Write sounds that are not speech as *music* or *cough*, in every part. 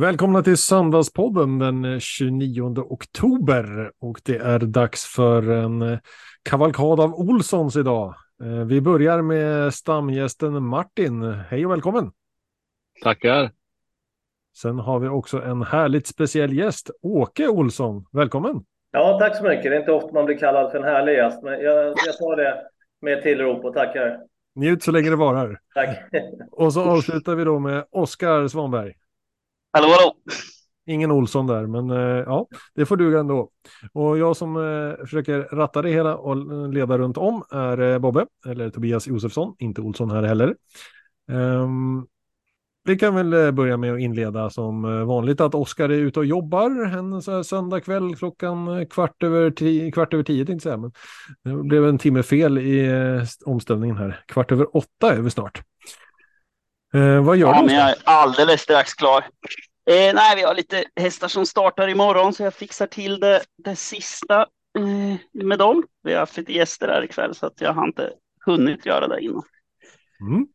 Välkomna till Söndagspodden den 29 oktober och det är dags för en kavalkad av Olssons idag. Eh, vi börjar med stamgästen Martin. Hej och välkommen! Tackar! Sen har vi också en härligt speciell gäst, Åke Olsson. Välkommen! Ja, tack så mycket. Det är inte ofta man blir kallad för en härlig gäst, men jag, jag tar det med tillrop och tackar. Njut så länge det varar. Tack. *laughs* Och så avslutar vi då med Oskar Svanberg. Hallå, hallå! Ingen Olsson där, men eh, ja, det får duga ändå. Och jag som eh, försöker ratta det hela och leda runt om är eh, Bobbe, eller Tobias Josefsson, inte Olsson här heller. Um, vi kan väl börja med att inleda som vanligt att Oskar är ute och jobbar en så söndag kväll klockan kvart över, tio, kvart över tio, tänkte jag säga. Men det blev en timme fel i omställningen här. Kvart över åtta är vi snart. Eh, vad gör ja, du? Men jag är alldeles strax klar. Eh, nej, vi har lite hästar som startar imorgon så jag fixar till det, det sista eh, med dem. Vi har haft lite gäster här ikväll så att jag har inte hunnit göra det innan. Mm.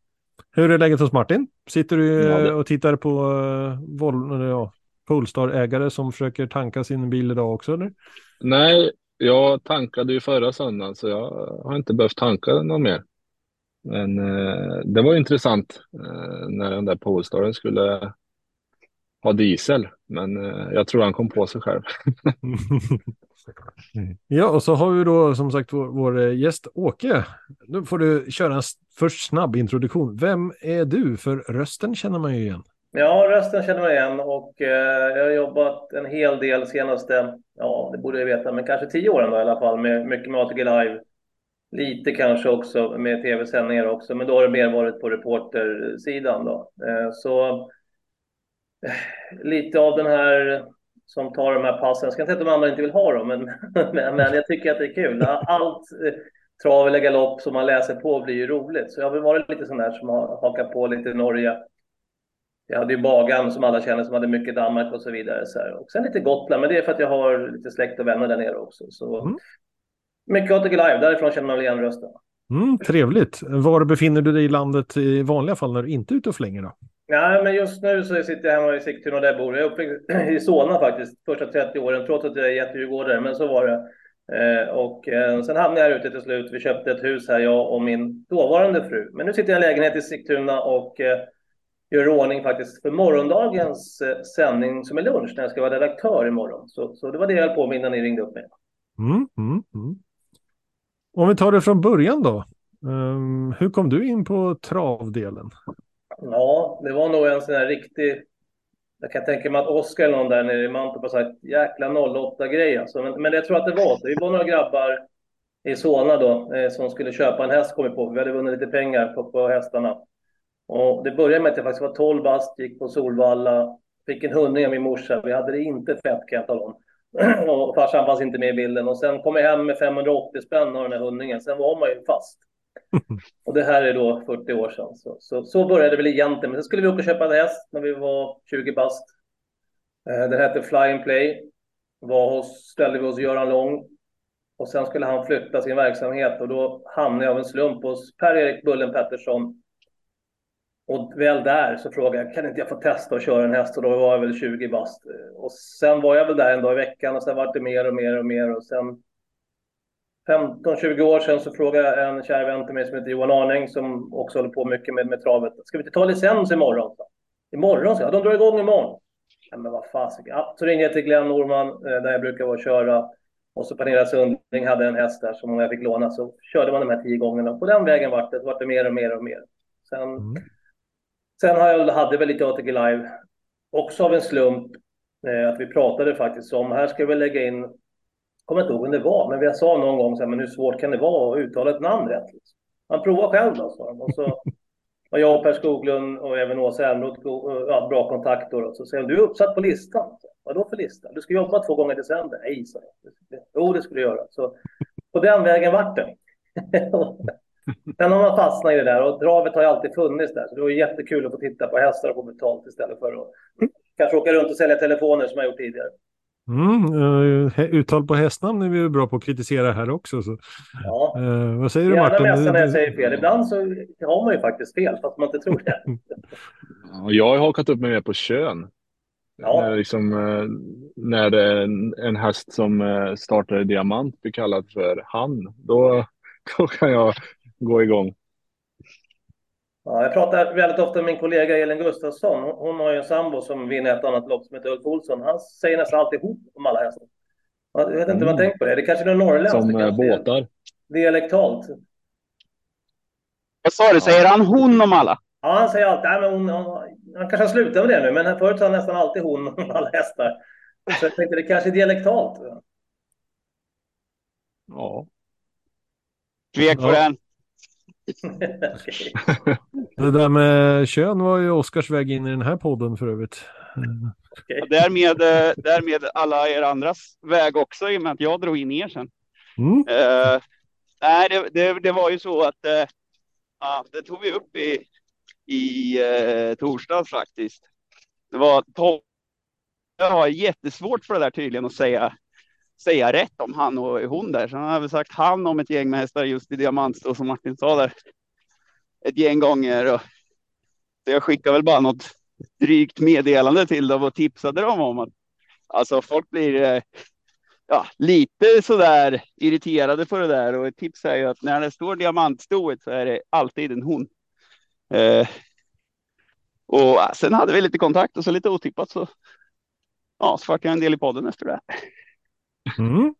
Hur är läget hos Martin? Sitter du ja, det... och tittar på uh, Vol ja, Polestar-ägare som försöker tanka sin bil idag också? Eller? Nej, jag tankade ju förra söndagen så jag har inte behövt tanka någon mer. Men eh, det var intressant eh, när den där Polestaren skulle ha diesel. Men eh, jag tror han kom på sig själv. *laughs* *laughs* Mm. ja, och så har vi då som sagt vår, vår eh, gäst Åke. Nu får du köra en först snabb introduktion. Vem är du? För rösten känner man ju igen. Ja, rösten känner man igen och eh, jag har jobbat en hel del senaste, ja, det borde jag veta, men kanske tio åren då i alla fall med mycket med ATG Live Lite kanske också med tv-sändningar också, men då har det mer varit på reportersidan då. Eh, så eh, lite av den här som tar de här passen, jag ska inte säga att de andra inte vill ha dem, men, *laughs* men, jag tycker att det är kul. Allt eh, trav eller galopp som man läser på blir ju roligt. Så jag har väl varit lite sån där som har hakat på lite Norge. Jag hade ju Bagan som alla känner som hade mycket Danmark och så vidare. Så här. Och sen lite Gotland, men det är för att jag har lite släkt och vänner där nere också. Så mm. Mycket ATG Live, därifrån känner man väl igen rösten. Mm, trevligt. Var befinner du dig i landet i vanliga fall när du inte är ute och flänger? Då? Nej, men just nu så sitter jag hemma i Sigtuna där jag bor. Jag är uppväxt i Solna faktiskt, första 30 åren, trots att jag är jättedjurgårdare, men så var det. Eh, och eh, sen hamnade jag här ute till slut. Vi köpte ett hus här, jag och min dåvarande fru. Men nu sitter jag i en lägenhet i Sigtuna och eh, gör ordning faktiskt för morgondagens eh, sändning som är lunch, när jag ska vara redaktör imorgon. Så, så det var det jag höll på med innan ni ringde upp mig. Mm, mm, mm. Om vi tar det från början då. Um, hur kom du in på travdelen? Ja, det var nog en sån här riktig... Jag kan tänka mig att Oskar eller någon där nere i Mantorp har sagt jäkla 08-grej alltså. Men, men jag tror att det var så. Vi var några grabbar i Solna då eh, som skulle köpa en häst kom vi på. Vi hade vunnit lite pengar på, på hästarna. Och det började med att jag faktiskt var 12 bast, gick på Solvalla, fick en hundring av min morsa. Vi hade det inte fett kan jag tala om. *clears throat* och farsan fanns inte med i bilden. Och sen kom jag hem med 580 spänn av den här hundringen. Sen var man ju fast. Och det här är då 40 år sedan. Så, så, så började det väl egentligen. Men sen skulle vi åka och köpa en häst när vi var 20 bast. Eh, den hette Fly and Play. Var hos, ställde vi hos Göran Lång. Och sen skulle han flytta sin verksamhet och då hamnade jag av en slump hos Per-Erik Bullen Pettersson och väl där så frågade jag, kan inte jag få testa att köra en häst? Och då var jag väl 20 bast. Eh, och sen var jag väl där en dag i veckan och sen var det mer och mer och mer. Och sen 15-20 år sedan så frågade jag en kär vän till mig som heter Johan Arning som också håller på mycket med, med travet. Ska vi inte ta licens imorgon? Så, imorgon? Så, ja, de drar igång imorgon. Ja, men vad fasiken. Ja, så ringde jag till Glenn Norman eh, där jag brukar vara och köra. Och så Pernilla Sundling hade en häst där som jag fick låna. Så körde man de här tio gångerna. Och på den vägen vart det, vart det mer och mer och mer. Sen mm. Sen har jag, hade väl lite ATG Live, också av en slump, eh, att vi pratade faktiskt om, här ska vi lägga in, kommer inte ihåg vem det var, men jag sa någon gång så här, men hur svårt kan det vara att uttala ett namn rätt? Liksom. Man provar själv då, sa de. Och så var jag och Per Skoglund och även Åsa Ernroth ja, bra kontakt då. Så säger de, du är uppsatt på listan. Vadå för lista? Du ska jobba två gånger i december. Nej, sa jag. Jo, det skulle du göra. Så på den vägen vart det. *laughs* Sen har man fastnat i det där och dravet har ju alltid funnits där. Så det var jättekul att få titta på hästar och få betalt istället för att kanske åka runt och sälja telefoner som jag gjort tidigare. Mm, uh, uttal på hästnamn är vi bra på att kritisera här också. Så. Ja. Uh, vad säger du Martin? Gärna när jag säger fel. Ibland så har man ju faktiskt fel, fast man inte tror det. *laughs* jag har hakat upp mig mer på kön. Ja. När, liksom, uh, när en, häst som startar diamant blir kallad för han, då, *laughs* då kan jag gå igång. Ja, jag pratar väldigt ofta med min kollega Elin Gustafsson. Hon har ju en sambo som vinner ett annat lopp som heter Ulf Olsson. Han säger nästan alltid ihop om alla hästar. Jag vet inte mm. vad man tänker på det. Det kanske är norrländskt. Som äh, båtar. Dialektalt. Vad sa du? Säger han hon om alla? Ja, han säger alltid. Nej, men hon, han, han kanske har slutat med det nu, men förut sa han nästan alltid hon om alla hästar. Så jag tänkte det kanske är dialektalt. Ja. Tvek på den. *laughs* det där med kön var ju Oskars väg in i den här podden för övrigt. Okay. Därmed, eh, därmed alla er andras väg också i och med att jag drog in er sen. Mm. Uh, nej, det, det, det, var ju så att uh, ja, det tog vi upp i, i uh, torsdags faktiskt. Det var jag har jättesvårt för det där tydligen att säga säga rätt om han och hon där. Så han har väl sagt han om ett gäng med hästar just i diamantstå som Martin sa där. Ett gäng gånger. Och så jag skickar väl bara något drygt meddelande till dem och tipsade dem om att alltså folk blir eh, ja, lite sådär irriterade på det där och ett tips är ju att när det står diamantstoet så är det alltid en hon. Eh, och sen hade vi lite kontakt och så lite otippat så ja, så vart jag en del i podden efter det. Mm.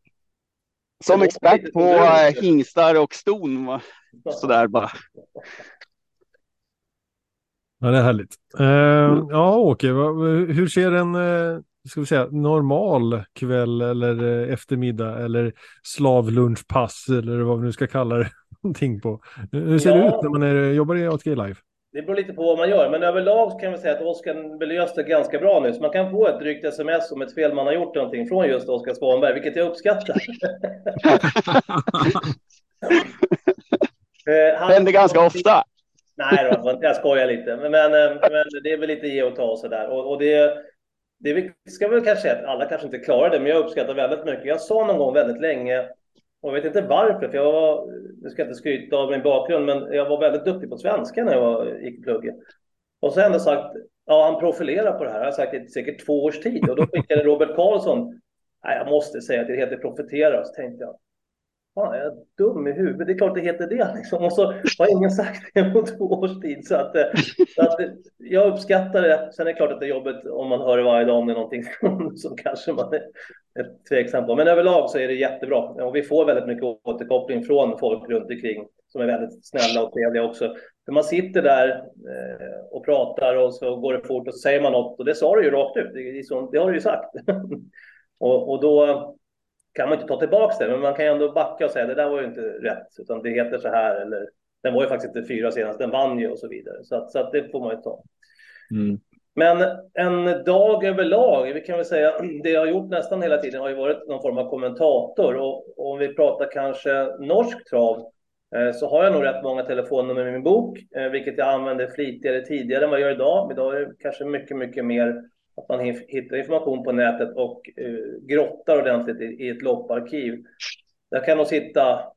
Som expert på äh, hingstar och ston. Sådär bara. Ja, det är härligt. Uh, ja, Åke, hur ser en uh, ska vi säga, normal kväll eller uh, eftermiddag eller slavlunchpass eller vad vi nu ska kalla det *laughs* någonting på? Hur ser ja. det ut när man är, jobbar i ATG Live? Det beror lite på vad man gör, men överlag kan vi säga att Oskar belöste ganska bra nu. Så man kan få ett drygt sms om ett fel man har gjort någonting från just Oskar Svanberg, vilket jag uppskattar. Det *laughs* eh, händer ganska ofta. Nej, då, jag skojar lite. Men, men, eh, men, det är väl lite ge och ta och sådär. Och, och det, det ska väl kanske säga att alla kanske inte klarar det, men jag uppskattar väldigt mycket. Jag sa någon gång väldigt länge och jag vet inte varför, för jag var, nu ska jag inte skryta av min bakgrund, men jag var väldigt duktig på svenska när jag var, gick i plugget. Och så har jag ändå sagt, ja han profilerar på det här, jag har sagt i säkert två års tid. Och då skickade Robert Karlsson, nej jag måste säga att det heter profetera. Så tänkte jag, fan är jag dum i huvudet? Det är klart det heter det. Liksom. Och så har ingen sagt det på två års tid. Så att, eh, så att eh, jag uppskattar det. Sen är det klart att det är jobbigt om man hör det varje dag om det är någonting *laughs* som kanske man är tveksam på. Men överlag så är det jättebra. Och vi får väldigt mycket återkoppling från folk runt omkring som är väldigt snälla och trevliga också. För man sitter där eh, och pratar och så går det fort och så säger man något och det sa du ju rakt ut. Det, det har du ju sagt. *laughs* och, och då kan man inte ta tillbaka det, men man kan ju ändå backa och säga det där var ju inte rätt, utan det heter så här eller den var ju faktiskt inte fyra senast, den vann ju och så vidare. Så, att, så att det får man ju ta. Mm. Men en dag överlag, vi kan väl säga, *clears throat* det jag har gjort nästan hela tiden har ju varit någon form av kommentator och om vi pratar kanske norsk trav eh, så har jag nog rätt många telefonnummer i min bok, eh, vilket jag använde flitigare tidigare än vad jag gör idag. Idag är det kanske mycket, mycket mer att man hittar information på nätet och eh, grottar ordentligt i, i ett lopparkiv. Där kan nog sitta,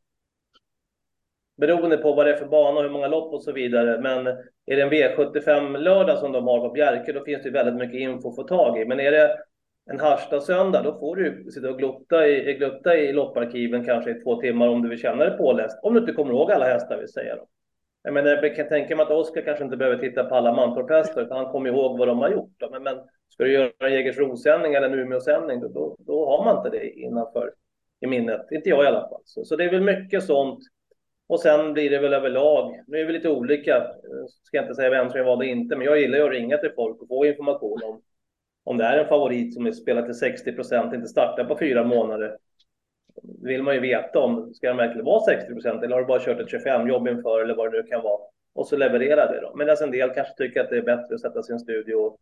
beroende på vad det är för bana, hur många lopp och så vidare, men är det en V75-lördag som de har på Bjerke, då finns det väldigt mycket info att få tag i. Men är det en Harstad-söndag, då får du sitta och glutta i, glutta i lopparkiven kanske i två timmar om du vill känna dig påläst. Om du inte kommer ihåg alla hästar, vill säga. Då. Jag, menar, jag kan tänka mig att Oskar kanske inte behöver titta på alla Mantorp-hästar, utan han kommer ihåg vad de har gjort. Men, men Ska du göra en Jägersro-sändning eller en Umeå-sändning, då, då, då, har man inte det innanför i minnet. Inte jag i alla fall. Så, så det är väl mycket sånt. Och sen blir det väl överlag, nu är vi lite olika, eh, ska jag inte säga vem som jag valde inte, men jag gillar ju att ringa till folk och få information om om det är en favorit som är spelat till 60 procent, inte startar på fyra månader vill man ju veta om, ska den verkligen vara 60 procent eller har du bara kört ett 25 jobb inför eller vad det nu kan vara och så leverera det då. Medan en del kanske tycker att det är bättre att sätta en studio och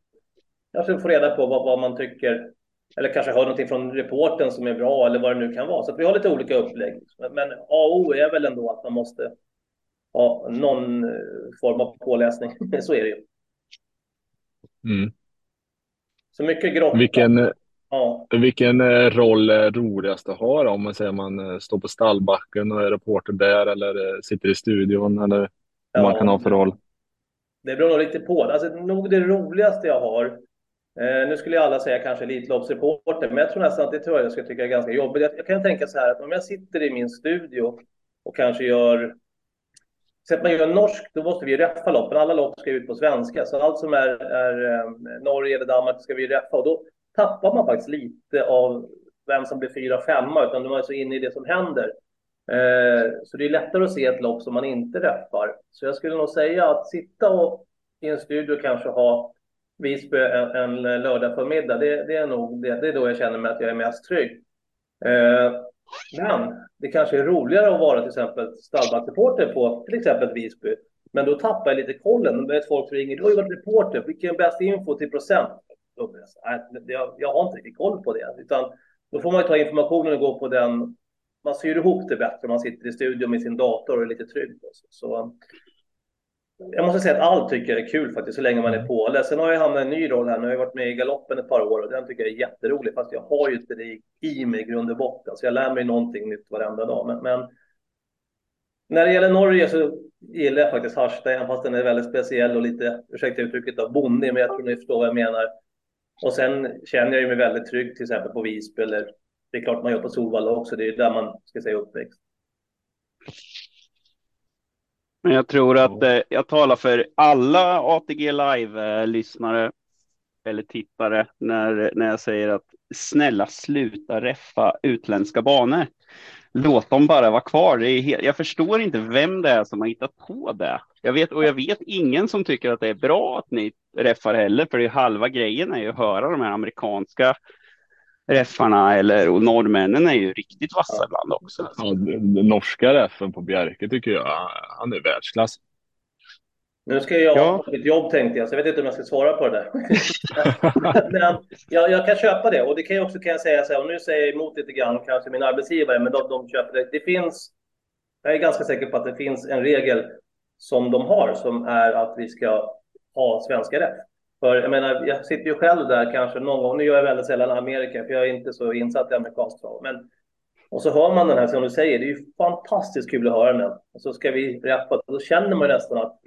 kanske få reda på vad, vad man tycker eller kanske hör någonting från reporten som är bra eller vad det nu kan vara. Så vi har lite olika upplägg. Men A och O är väl ändå att man måste ha någon eh, form av påläsning. *laughs* Så är det ju. Mm. Så mycket grotta. Vilken, Ja. Vilken eh, roll är roligast att ha då? Om man säger man eh, står på stallbacken och är reporter där eller eh, sitter i studion eller vad man Ja. kan ha för roll. Det beror nog lite på. Alltså, nog det roligaste jag har. Eh, nu skulle ju alla säga kanske Elitloppsreporter, men jag tror nästan att det tror jag skulle tycka är ganska jobbigt. Jag, jag kan tänka så här att om jag sitter i min studio och kanske gör så att man gör norsk, då måste vi reffa loppen. Alla lopp ska ut på svenska, så allt som är, är eh, Norge eller Danmark ska vi reffa. Och då tappar man faktiskt lite av vem som blir fyra, femma, utan man är så inne i det som händer. Eh, så det är lättare att se ett lopp som man inte räffar. Så jag skulle nog säga att sitta och, i en studio och kanske ha Visby en, en lördag förmiddag, det, det är nog det, det är då jag känner mig att jag är mest trygg. Eh, men det kanske är roligare att vara till exempel stallbacksreporter på till exempel Visby. Men då tappar jag lite kollen. Med folk ringer, du har ju varit reporter, vilken är bäst info till procent? Nej, jag, jag har inte riktigt koll på det. Utan då får man ju ta informationen och gå på den. Man syr ihop det bättre om man sitter i studion med sin dator och är lite trygg. Så, så jag måste säga att allt tycker jag är kul faktiskt, så länge man är på. Eller, Sen har jag hamnat i en ny roll här. Nu har jag varit med i galoppen ett par år och den tycker jag är jätterolig. Fast jag har ju inte det i mig i grund och botten. Så jag lär mig någonting nytt varenda dag. Men, men när det gäller Norge så gillar jag faktiskt Harstad, även fast den är väldigt speciell och lite, ursäkta uttrycket, då, bonnig. Men jag tror ni förstår vad jag menar. Och sen känner jag mig väldigt trygg till exempel på Visby. Eller det är klart man gör på Solvalla också. Det är där man ska säga uppväxt. Men jag tror att eh, jag talar för alla ATG Live-lyssnare eller tittare när, när jag säger att snälla sluta reffa utländska banor. Låt dem bara vara kvar. Helt, jag förstår inte vem det är som har hittat på det. Jag vet, och jag vet ingen som tycker att det är bra att ni reffar heller, för det är halva grejen är ju att höra de här amerikanska reffarna eller och norrmännen är ju riktigt vassa ibland också. Ja, norska reffen på Bjerke tycker jag, han är världsklass. Nu ska jag Ja. ha mitt jobb tänkte jag, så jag vet inte om jag ska svara på det där. *laughs* men jag, jag kan köpa det och det kan jag också kan jag säga så här, och nu säger jag emot lite grann kanske min arbetsgivare, men de, de köper det. Det finns, jag är ganska säker på att det finns en regel som de har som är att vi ska ha svenska rätt. För jag menar, jag sitter ju själv där kanske någon gång, nu gör jag väldigt sällan Amerika, för jag är inte så insatt i amerikansk trav, men och så hör man den här som du säger, det är ju fantastiskt kul att höra den. Och så ska vi rappa, då känner man nästan att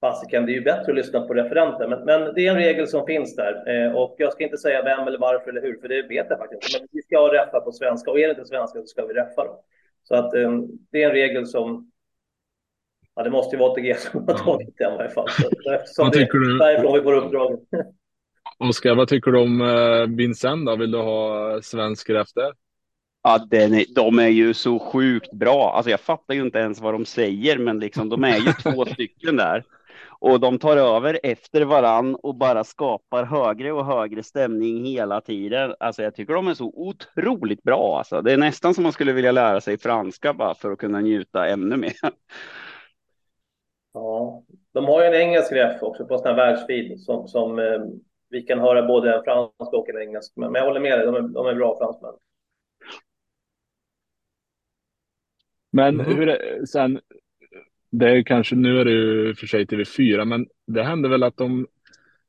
fasiken, det är ju bättre att lyssna på referenter. Men, men det är en regel som finns där. Eh, och jag ska inte säga vem eller varför eller hur, för det vet jag faktiskt inte. Men vi ska reffa på svenska och är det inte svenska så ska vi reffa då. Så att eh, det är en regel som Ja, det måste ju vara ATG som har tagit den i varje fall. Så, så eftersom Vad det tycker du? är därifrån vi får uppdraget. *laughs* Oskar, vad tycker du om eh, Vincent då? Vill du ha svensk ref där? Ja, den är, de är ju så sjukt bra. Alltså jag fattar ju inte ens vad de säger, men liksom de är ju två *laughs* stycken där. Och de tar över efter varann och bara skapar högre och högre stämning hela tiden. Alltså jag tycker de är så otroligt bra. Alltså. Det är nästan som man skulle vilja lära sig franska bara för att kunna njuta ännu mer. Ja, de har ju en engelsk ref också på sån här världsfeed som, som eh, vi kan höra både en fransk och en engelsk. Men, men jag håller med dig, de är, de är bra fransmän. Men Mm. hur är, sen, det är kanske, nu är det ju för sig TV4, men det händer väl att de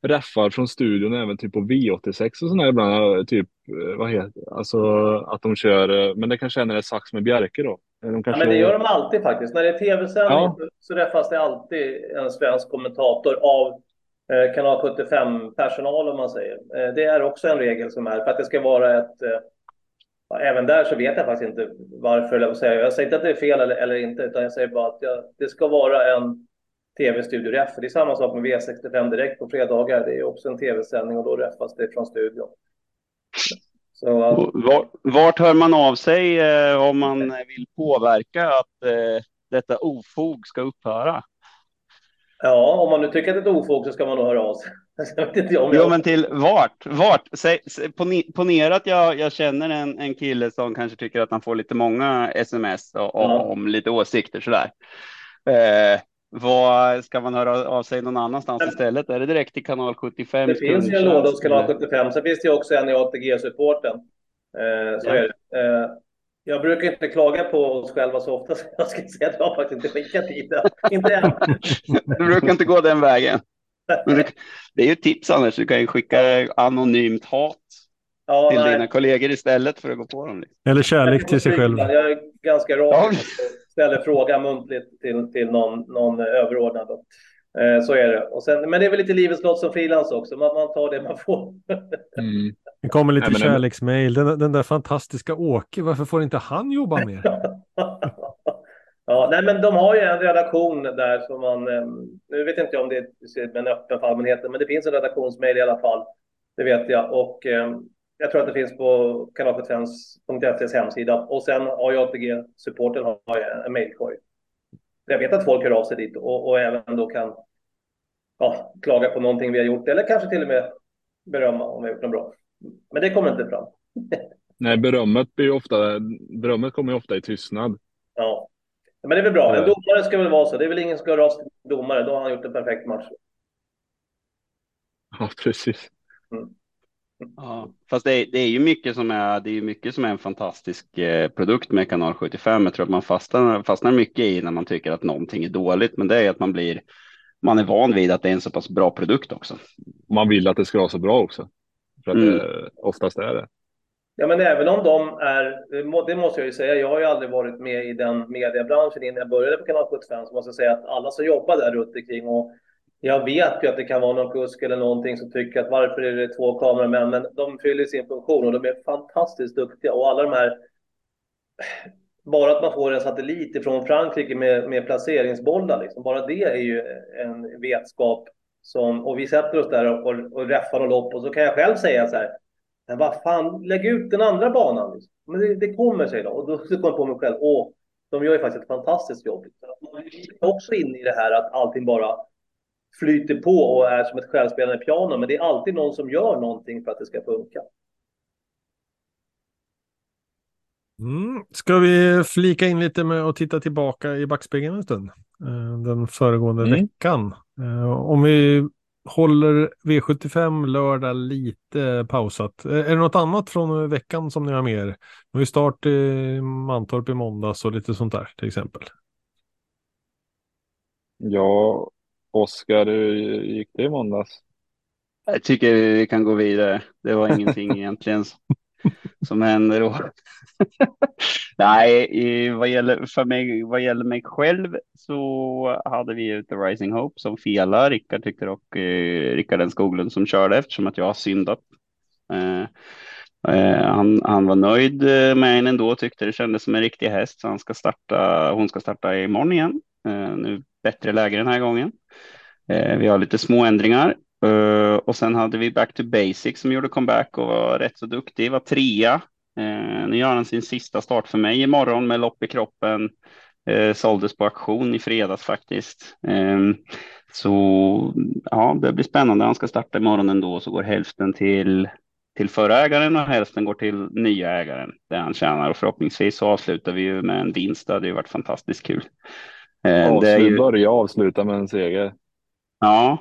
räffar från studion även typ på V86 och sådär ibland, typ, eh, vad heter alltså att de kör, eh, men det kanske är när det är sax med Bjerke då? De Ja, kanske, men det gör de alltid faktiskt. När det är tv-sändning Ja. så, räffas det alltid en svensk kommentator av eh, kanal 75-personal om man säger. Det är också en regel som är för att det ska vara ett... Även där så vet jag faktiskt inte varför. vad säger Jag Jag säger inte att det är fel eller, eller inte, utan jag säger bara att jag, det ska vara en tv-studioreff. Det är samma sak med V65 Direkt på fredagar. Det är också en tv-sändning och då räffas det från studion. Så, att- Och Var, vart hör man av sig eh, om man vill påverka att eh, detta ofog ska upphöra? ja, om man nu tycker att det är ett ofog så ska man nog höra av sig. Jo, men till vart? Vart? Säg, säg, pone- ponera att jag, jag känner en, en kille som kanske tycker att han får lite många sms och, och, Ja. om lite åsikter sådär. Eh, vad ska man höra av sig någon annanstans istället? Är det direkt till kanal 75? Det finns ju en låda hos kanal 75. Sen finns det ju också en i ATG-supporten. Eh, så Ja. är det. Eh, jag brukar inte klaga på oss själva så ofta, så jag ska säga att jag har faktiskt inte skickat dit den. Inte än. *laughs* Du brukar inte gå den vägen. Det är ju ett tips annars. Du kan ju skicka anonymt hat. ja, till nej. dina kollegor istället för att gå på dem. Liksom. Eller kärlek till sig själv. Jag är ganska rak ja. ställer fråga muntligt till, till någon, någon överordnad. Eh, så är det. Och sen, men det är väl lite livets lott som frilans också. Man, man tar det man får. Mm. Det kommer lite Nej, kärleksmail. Den, den där fantastiska Åke, varför får inte han jobba mer? *laughs* ja, nej, men de har ju en redaktion där som man... Eh, nu vet inte jag om det är en öppen för allmänheten, men det finns en redaktionsmail i alla fall. Det vet jag. Och eh, jag tror att det finns på kanal75.ses hemsida. Och sen har jag ATG-supporten har en mailkorg jag vet att folk hör av sig dit och, och även då kan ja, klaga på någonting vi har gjort eller kanske till och med berömma om vi har gjort något bra. Men det kommer inte fram. *laughs* Nej, berömmet, blir ofta, berömmet kommer ju ofta i tystnad. Ja, men det är väl bra. En domare ska väl vara så. Det är väl ingen som ska till domare. Då har han gjort en perfekt match. Ja, precis. Mm. Ja, fast det är, det är ju mycket som är, det är mycket som är en fantastisk eh, produkt med kanal 75. Jag tror att man fastnar, fastnar mycket i när man tycker att någonting är dåligt, men det är att man blir, man är van vid att det är en så pass bra produkt också. Man vill att det ska vara så bra också. För att mm. det oftast är det. Ja, men även om de är, det måste jag ju säga, jag har ju aldrig varit med i den mediebranschen innan jag började på kanal 75, så måste jag säga att alla som jobbar där runt omkring och jag vet ju att det kan vara någon kusk eller någonting som tycker att varför är det två kameramän? Men de fyller sin funktion och de är fantastiskt duktiga och alla de här. Bara att man får en satellit ifrån Frankrike med, med placeringsbollar, liksom, bara det är ju en vetskap som och vi sätter oss där och, och, och räffar och lopp och så kan jag själv säga så här. Men vad fan, lägg ut den andra banan. Liksom. Men det, det kommer sig då och då kommer jag på mig själv. Åh, de gör ju faktiskt ett fantastiskt jobb. Man är också inne i det här att allting bara flyter på och är som ett självspelande piano. Men det är alltid någon som gör någonting för att det ska funka. Mm. Ska vi flika in lite med att titta tillbaka i backspegeln en stund? Eh, den föregående mm. veckan. Eh, om vi håller V75 lördag lite pausat. Är det något annat från veckan som ni har med er? Nu har start i Mantorp i måndags och lite sånt där till exempel. Ja, Oskar, hur gick det i måndags? Jag tycker vi kan gå vidare. Det var ingenting *laughs* egentligen som händer *laughs* då. Nej, vad gäller, för mig, vad gäller mig själv så hade vi ju The Rising Hope som fela. Rickard tyckte dock eh, Rickard Skoglund som körde eftersom att jag har syndat. Eh, eh, han, han var nöjd eh, med henne ändå, tyckte det kändes som en riktig häst. Så han ska starta, hon ska starta imorgon igen. Eh, nu bättre läge den här gången. Eh, vi har lite små ändringar uh, och sen hade vi Back to Basic som gjorde comeback och var rätt så duktig, var trea. Uh, nu gör han sin sista start för mig imorgon med lopp i kroppen. Uh, såldes på auktion i fredags faktiskt. Um, så ja, det blir spännande. Han ska starta imorgon ändå så går hälften till till förra ägaren och hälften går till nya ägaren där han tjänar och förhoppningsvis så avslutar vi ju med en vinst. Det hade ju varit fantastiskt kul. Ja, det är ju... börja avsluta med en seger. Ja.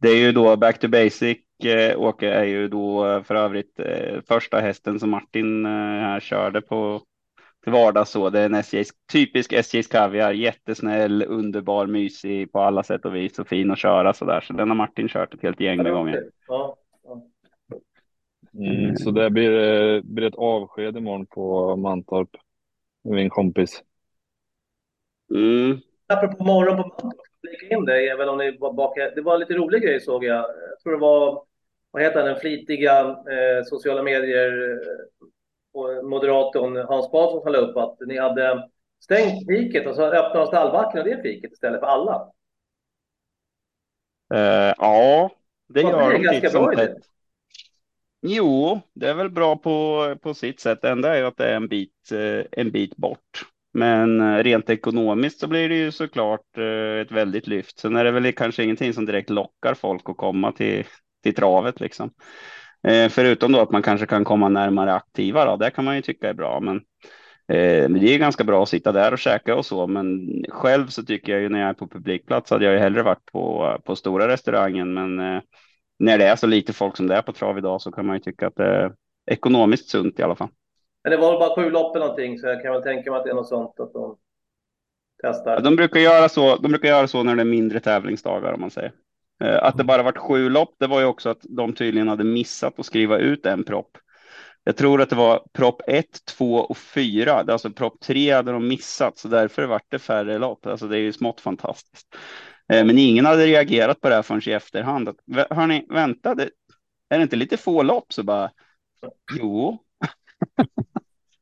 Det är ju då back to basic. Eh, Åke är ju då eh, för övrigt eh, första hästen som Martin eh, här körde på till vardags så. Det är en SJs, typisk SJs kaviar, jättesnäll, underbar, mysig på alla sätt och vis och fin att köra så där. Så den har Martin kört ett helt gäng med gånger. Ja. Mm, så det blir, blir ett avsked imorgon på Mantorp. Min kompis. Mm. Apropå morgon på Mantorp flika in det, även om ni var baka. Det var en lite rolig grej såg jag. Jag tror det var, vad heter han, den flitiga eh, sociala medier eh, moderatorn Hans Karlsson som la upp att ni hade stängt fiket och så öppnade stallbacken och det fiket istället för alla. Uh, ja, det gör de ganska bra sätt. Jo, det är väl bra på, på sitt sätt. Det enda är att det är en bit, eh, en bit bort. Men eh, rent ekonomiskt så blir det ju såklart eh, ett väldigt lyft. Sen är det väl kanske ingenting som direkt lockar folk att komma till, till travet liksom. Eh, förutom då att man kanske kan komma närmare aktiva då, det kan man ju tycka är bra. Men eh, det är ganska bra att sitta där och käka och så. Men själv så tycker jag ju när jag är på publikplats hade jag ju hellre varit på, på stora restaurangen. Men när det är så lite folk som det är på trav idag så kan man ju tycka att det är ekonomiskt sunt i alla fall. Men det var väl bara sju lopp eller någonting, så jag kan väl tänka mig att det är något sånt att de testar. Ja, de brukar göra så. De brukar göra så när det är mindre tävlingsdagar om man säger. Eh, att det bara varit sju lopp, det var ju också att de tydligen hade missat att skriva ut en propp. Jag tror att det var propp 1, 2 och 4. Alltså propp 3 hade de missat, så därför vart det färre lopp. Alltså det är ju smått fantastiskt. Eh, men ingen hade reagerat på det här förrän i efterhand. Att, hörni, vänta, det, är det inte lite få lopp? Så bara, jo. *laughs*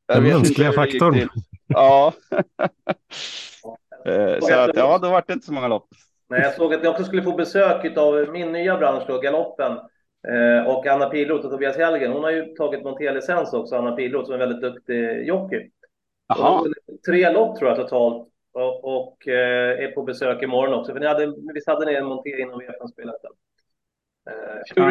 Den mänskliga faktorn. Ja. *laughs* Eh, så att, ja, då var det inte så många lopp. Nej, jag såg att jag också skulle få besök av min nya bransch, då, Galoppen. Eh, och Anna Pilroth och Tobias Hellgren. Hon har ju tagit Monté-licens också, Anna Pilroth, som är en väldigt duktig jockey. Jaha. Tre lopp tror jag totalt och, och eh, är på besök imorgon också. För ni hade, visst hade ni en Monté innan VM-spelet? Eh,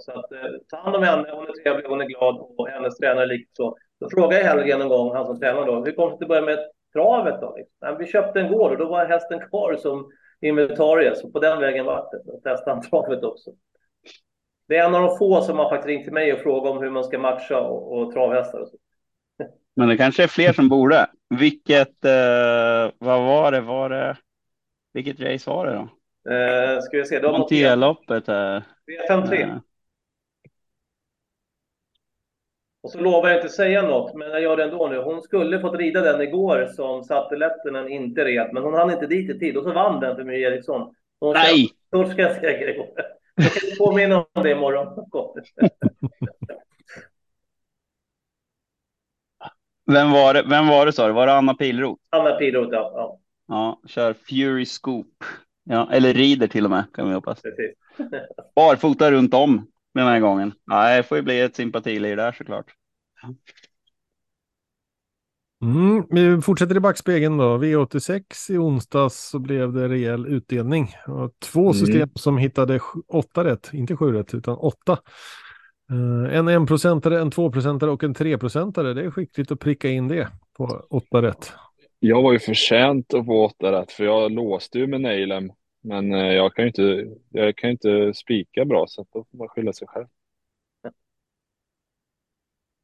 så att, eh, ta hand om henne, hon är trevlig, hon är glad och hennes tränare likaså. Då frågade jag Hellgren en gång, han som tränar då, hur kom det att börja med travet då? Nej, vi köpte en gård och då var hästen kvar som inventarie, så på den vägen vart det. Då testade han travet också. Det är en av de få som har faktiskt ringt till mig och frågat om hur man ska matcha och, och travhästar. Och så. *laughs* Men det kanske är fler som borde. Vilket, eh, vad var det, var det, vilket race var det då? Eh, ska vi se. Monteloppet. Eh. V53. Och så lovar jag inte säga något, men jag gör det ändå nu. Hon skulle fått rida den igår som satte Lettinen inte red, men hon hann inte dit i tid och så vann den för My Eriksson. Hon Nej! Torskade seger igår. Jag kan påminna om det imorgon. *laughs* Vem var det, vem var det sa du? Var det Anna Pilroth? Anna Pilroth, ja. ja. Ja, kör Fury Scoop. Ja, eller rider till och med kan vi hoppas. Precis. *laughs* Barfota runt om den här gången. Ja, det får ju bli ett sympatilir där såklart. Mm, vi fortsätter i backspegeln då. V86 i onsdags så blev det rejäl utdelning. Två mm. system som hittade åtta rätt, inte sju rätt utan åtta. Uh, en enprocentare, en tvåprocentare och en treprocentare. Det är skickligt att pricka in det på åtta rätt. Jag var ju förtjänt att få åtta rätt för jag låste ju med Neilem. Men uh, jag kan ju inte, jag kan inte spika bra så då får man skylla sig själv.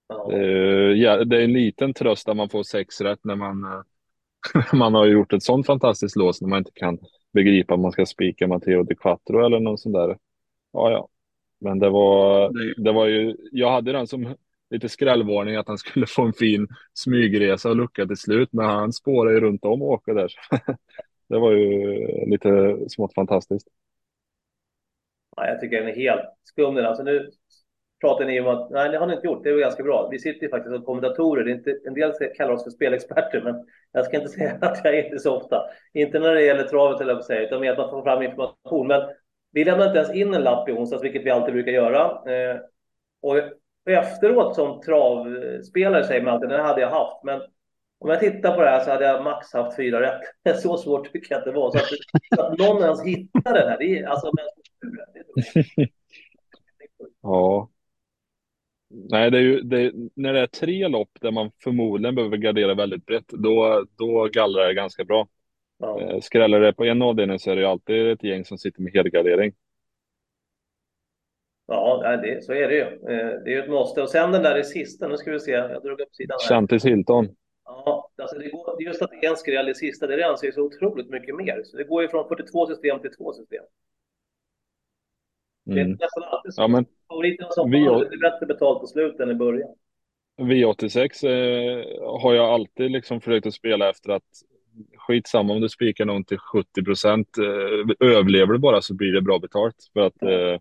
Ja. Uh, det är en liten tröst att man får sex rätt när man, *laughs* man har gjort ett sånt fantastiskt lås när man inte kan begripa om man ska spika Matteo Di Quattro eller någon sån där. Ja, ja. Men det var, det var ju, jag hade den som lite skrällvarning att han skulle få en fin smygresa och lucka till slut, men han spårade ju runt om och åkte där. *laughs* det var ju lite smått fantastiskt. Ja, jag tycker den är helt skum den. Alltså nu pratar ni om att, nej det har ni inte gjort, det är ganska bra. Vi sitter ju faktiskt som kommentatorer, det är inte, en del kallar oss för spelexperter, men jag ska inte *laughs* säga att jag är det så ofta. Inte när det gäller travet, eller jag säga, utan mer att man får fram information. Men vi lämnar inte ens in en lapp i onsdags, vilket vi alltid brukar göra. Eh, och efteråt som travspelare säger man alltid, den hade jag haft. Men om jag tittar på det här så hade jag max haft fyra rätt. *laughs* Så svårt tycker jag att det var. Så att, så att någon ens hittar den här, det är alltså... ja. Nej, det är ju, det, när det är tre lopp där man förmodligen behöver gardera väldigt brett, då, då gallrar det ganska bra. Ja. Eh, skräller det på en avdelning så är det ju alltid ett gäng som sitter med helgardering. Ja, det, så är det ju. Eh, det är ju ett måste. Och sen den där i sista, nu ska vi se, jag drog upp sidan här. Chantis Hilton. Ja, alltså det går, just att en skräll i sista, det anser jag så otroligt mycket mer. Så det går ju från 42 system till 2 system. Det är mm. nästan alltid så. Ja, men Favoriterna som vi, har lite bättre betalt på slutet än i början. V86 eh, har jag alltid liksom försökt att spela efter att skitsamma om du spikar någon till 70 procent. Eh, överlever du bara så blir det bra betalt för att eh,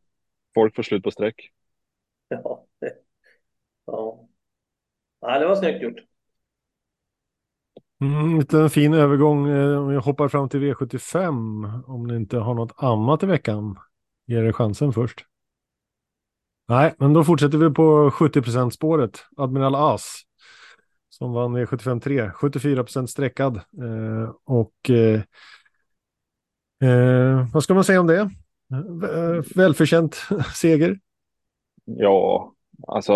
folk får slut på streck. Ja. *laughs* ja. ja, det var snyggt gjort. Mm, en fin övergång. Eh, om vi hoppar fram till V75. Om ni inte har något annat i veckan. Ger er chansen först. Nej, men då fortsätter vi på 70% spåret. Admiral As som vann V75 3, 74 procent sträckad. Eh, och eh, eh, vad ska man säga om det? Eh, eh, välförtjänt *laughs* seger. Ja, alltså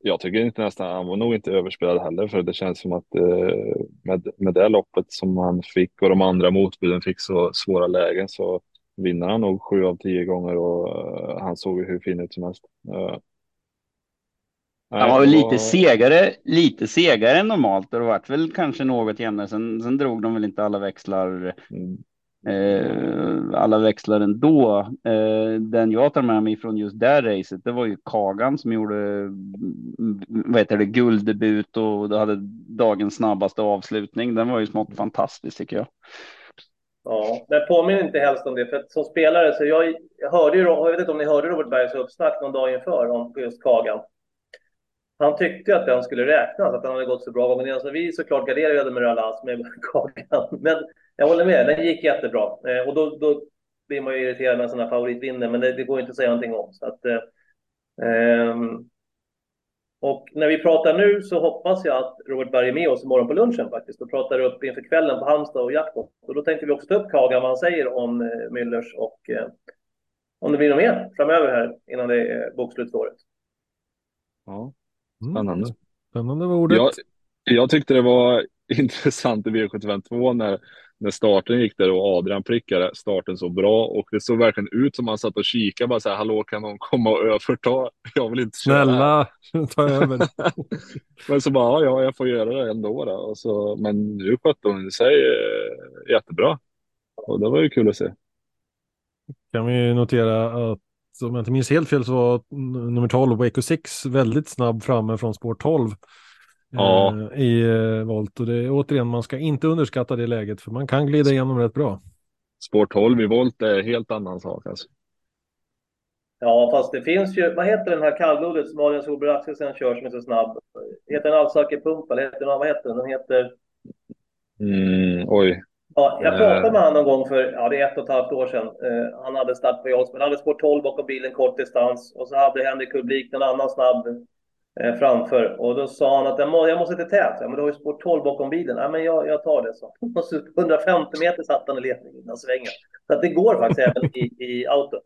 jag tycker inte nästan, han var nog inte överspelad heller för det känns som att eh, med, med det loppet som han fick och de andra motbuden fick så svåra lägen så vinner han nog sju av tio gånger och uh, han såg ju hur fin ut som helst. Uh, han var väl lite segare, lite segare än normalt och det vart väl kanske något jämnare. Sen, sen drog de väl inte alla växlar mm. Eh, Eh, alla växlar ändå. Eh, den jag tar med mig från just det racet, det var ju Kagan som gjorde mm, vad heter det, gulddebut och hade dagens snabbaste avslutning. Den var ju smått fantastisk tycker jag. Ja, men påminn inte helst om det, för som spelare så jag, jag hörde ju, jag vet inte om ni hörde Robert Bergs uppsnack någon dag inför om just Kagan. Han tyckte att den skulle räknas, att den hade gått så bra gången innan. Så alltså, vi såklart garderade med Rallas med *laughs* kakan. Men jag håller med, den gick jättebra. Eh, och då, då blir man ju irriterad när sådana favorit vinner, men det, det, går inte att säga någonting om. Så att, eh, ehm, och när vi pratar nu så hoppas jag att Robert Berg är med oss imorgon på lunchen faktiskt och pratar upp inför kvällen på Halmstad och Jakob. Och då tänkte vi också ta upp Kagan, vad han säger om eh, Müllers och eh, om det blir något mer framöver här innan det är bokslutsåret. Ja spännande. Mm. Spännande var ordet. Jag, jag tyckte det var *laughs* intressant i V752 när när starten gick där och Adrian prickade starten så bra och det såg verkligen ut som han satt och kikade bara så här, hallå kan någon komma och överta? *laughs* Jag vill inte köra. Snälla, *laughs* ta över. men så bara, ja, jag får göra det ändå då. Och så, men nu skötte hon sig jättebra. Och det var ju kul att se. Kan vi notera att om jag inte minns helt fel så var nummer 12, Waco 6, väldigt snabb framme från spår 12 ja. eh, i eh, volt. Och det, återigen, man ska inte underskatta det läget för man kan glida igenom rätt bra. Spår 12 i volt är helt annan sak alltså. Ja, fast det finns ju, vad heter den här kallblodet som Adrian Solberg Axelsen kör som är så snabb? Heter den Alsaker-pump eller heter den, vad heter den? Den heter... Mm, oj. Ja, jag pratade med honom någon gång för, ja det är ett och ett halvt år sedan. Uh, han hade start på Jolls, men han hade spår 12 bakom bilen kort distans. Och så hade Henrik Kublik en annan snabb eh, framför. Och då sa han att jag, må, jag måste till tät. Ja, men du har ju spår 12 bakom bilen. Ja, men jag, jag tar det, *laughs* så. 150 meter satt han i ledningen innan svängen. Så att det går faktiskt även i, i auto.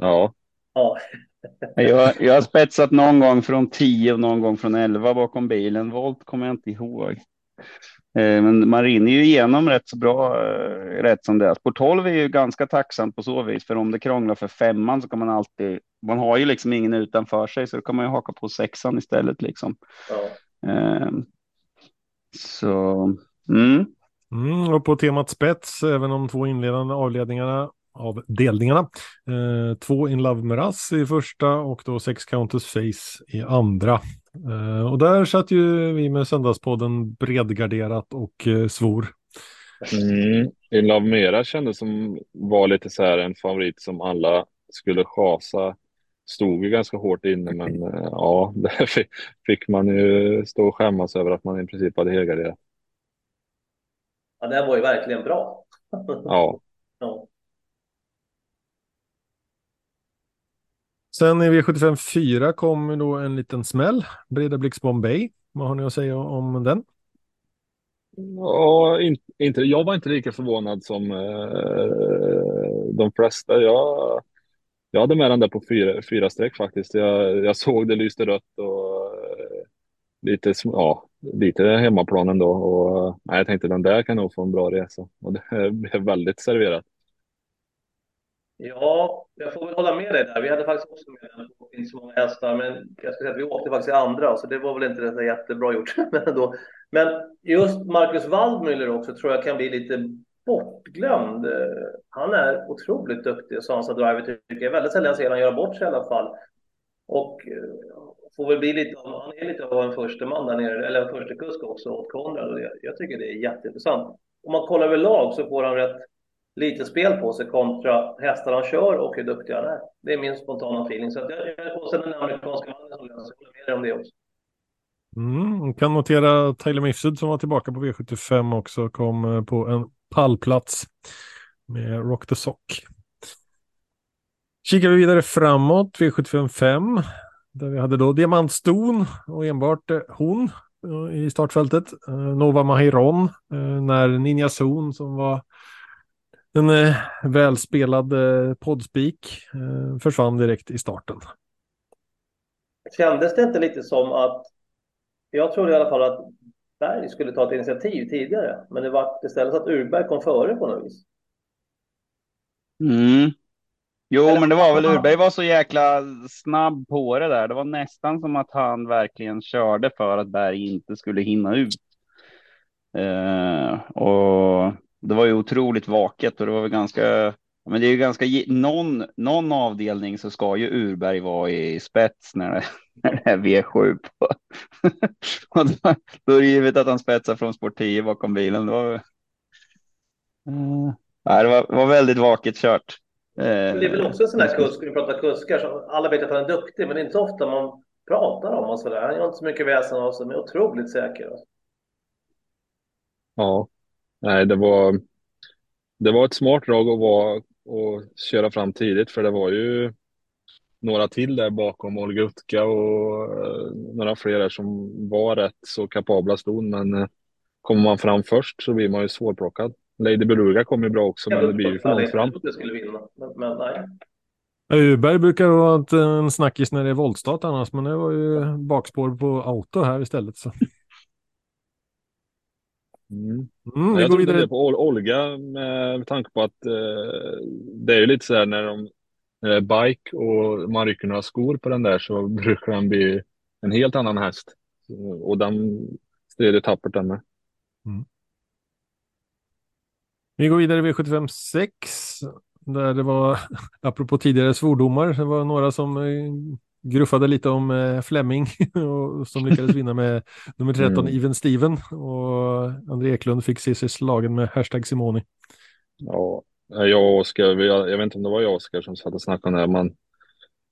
Ja. Ja. *laughs* jag, jag har spetsat någon gång från 10 och någon gång från 11 bakom bilen. Volt kommer jag inte ihåg. Eh, men man rinner ju igenom rätt så bra eh, rätt som det är. Sport 12 är ju ganska tacksamt på så vis, för om det krånglar för femman så kan man alltid. Man har ju liksom ingen utanför sig, så då kan man ju haka på sexan istället liksom. Ja. Ehm, så. Mm. Mm, och på temat spets, även de två inledande avledningarna av delningarna. Eh, två In Love Meras i första och då sex Countess Face i andra. Uh, och där satt ju vi med Söndagspodden bredgarderat och uh, svor. Mm. In Love Mera kändes som var lite så här en favorit som alla skulle chasa. Stod ju ganska hårt inne, men uh, ja, *laughs* där fick man ju stå och skämmas över att man i princip hade helgarderat. Ja, det var ju verkligen bra. ja. *laughs* ja. Sen i V75 4 kom då en liten smäll. Breda Blix Bombay. Vad har ni att säga om den? Ja, in, inte, jag var inte lika förvånad som eh, de flesta. Jag, jag hade med den där på fyra, fyra streck faktiskt. Jag, jag såg det lyste rött och eh, lite, ja, lite hemmaplan ändå. Och, nej, jag tänkte den där kan nog få en bra resa. Och det blev väldigt serverat. Ja, jag får väl hålla med dig där. Vi hade faktiskt också med den på inte så många hästar, men jag ska säga att vi åkte faktiskt i andra, så det var väl inte så jättebra gjort. men, *laughs* ändå. men just Marcus Waldmüller också tror jag kan bli lite bortglömd. Han är otroligt duktig, Sansa Driver tycker jag. Väldigt sällan jag ser honom göra bort sig i alla fall. Och eh, får väl bli lite, han är lite av en första man där nere, eller en första kusk också åt Konrad. Jag, jag tycker det är jätteintressant. Om man kollar över lag så får han rätt lite spel på sig kontra hästar han kör och hur duktig han är. Det är min spontana feeling. Så att jag, och sen den amerikanska mannen som löser. Jag med om det också. Mm, kan notera Tyler Mifsud som var tillbaka på V75 också kom eh, på en pallplats med Rock the Sock. Kikar vi vidare framåt, V75 5, där vi hade då Diamantston och enbart eh, hon eh, i startfältet. Nova Mahiron när Ninja Zon som var en eh, välspelad eh, poddspik eh, försvann direkt i starten. Kändes det inte lite som att, jag trodde i alla fall att Berg skulle ta ett initiativ tidigare, men det var istället så att Urberg kom före på något vis. Mm. Jo, Eller, men det var väl Urberg var så jäkla snabb på det där. Det var nästan som att han verkligen körde för att Berg inte skulle hinna ut. Uh, och Det var ju otroligt vaket och det var väl ganska men det är ju ganska, någon, någon avdelning så ska ju Urberg vara i spets när det, *laughs* när det är V7 på. *laughs* och då, då är det givet att han spetsar från sport 10 bakom bilen. Det var, uh, det var, var väldigt vaket kört. det är väl också en sån här kusk, vi pratar kuskar, så alla vet att han är duktig, men det är inte så ofta man pratar om honom sådär. Han gör inte så mycket väsen av sig, men är otroligt säker. Ja, nej, det var, det var ett smart drag att vara och köra fram tidigt för det var ju några till där bakom Olga Utka och uh, några fler som var rätt så kapabla ston men uh, kommer man fram först så blir man ju svårplockad. Lady Beluga kom ju bra också men det blir ju för långt fram. Jag skulle vinna, men, men nej. Uberg brukar vara en snackis när det är voltstart annars, men det var ju bakspår på auto här istället. Så. Mm. Mm, jag trodde det på Olga med tanke på att eh, det är ju lite så här när, de, när det är bike och man rycker några skor på den där så *laughs* brukar den bli en helt annan häst. Och den ju tappert den med. Mm. Vi går vidare i V75 6 där det var, *laughs* apropå tidigare svordomar, det var några som eh, gruffade lite om eh, Fleming *laughs* och som lyckades vinna med *laughs* nummer 13 mm. Even Steven och André Eklund fick se sig slagen med hashtag Simoni. Ja, jag och Oskar, jag, jag vet inte om det var jag och Oskar som satt och snackade om det här, man,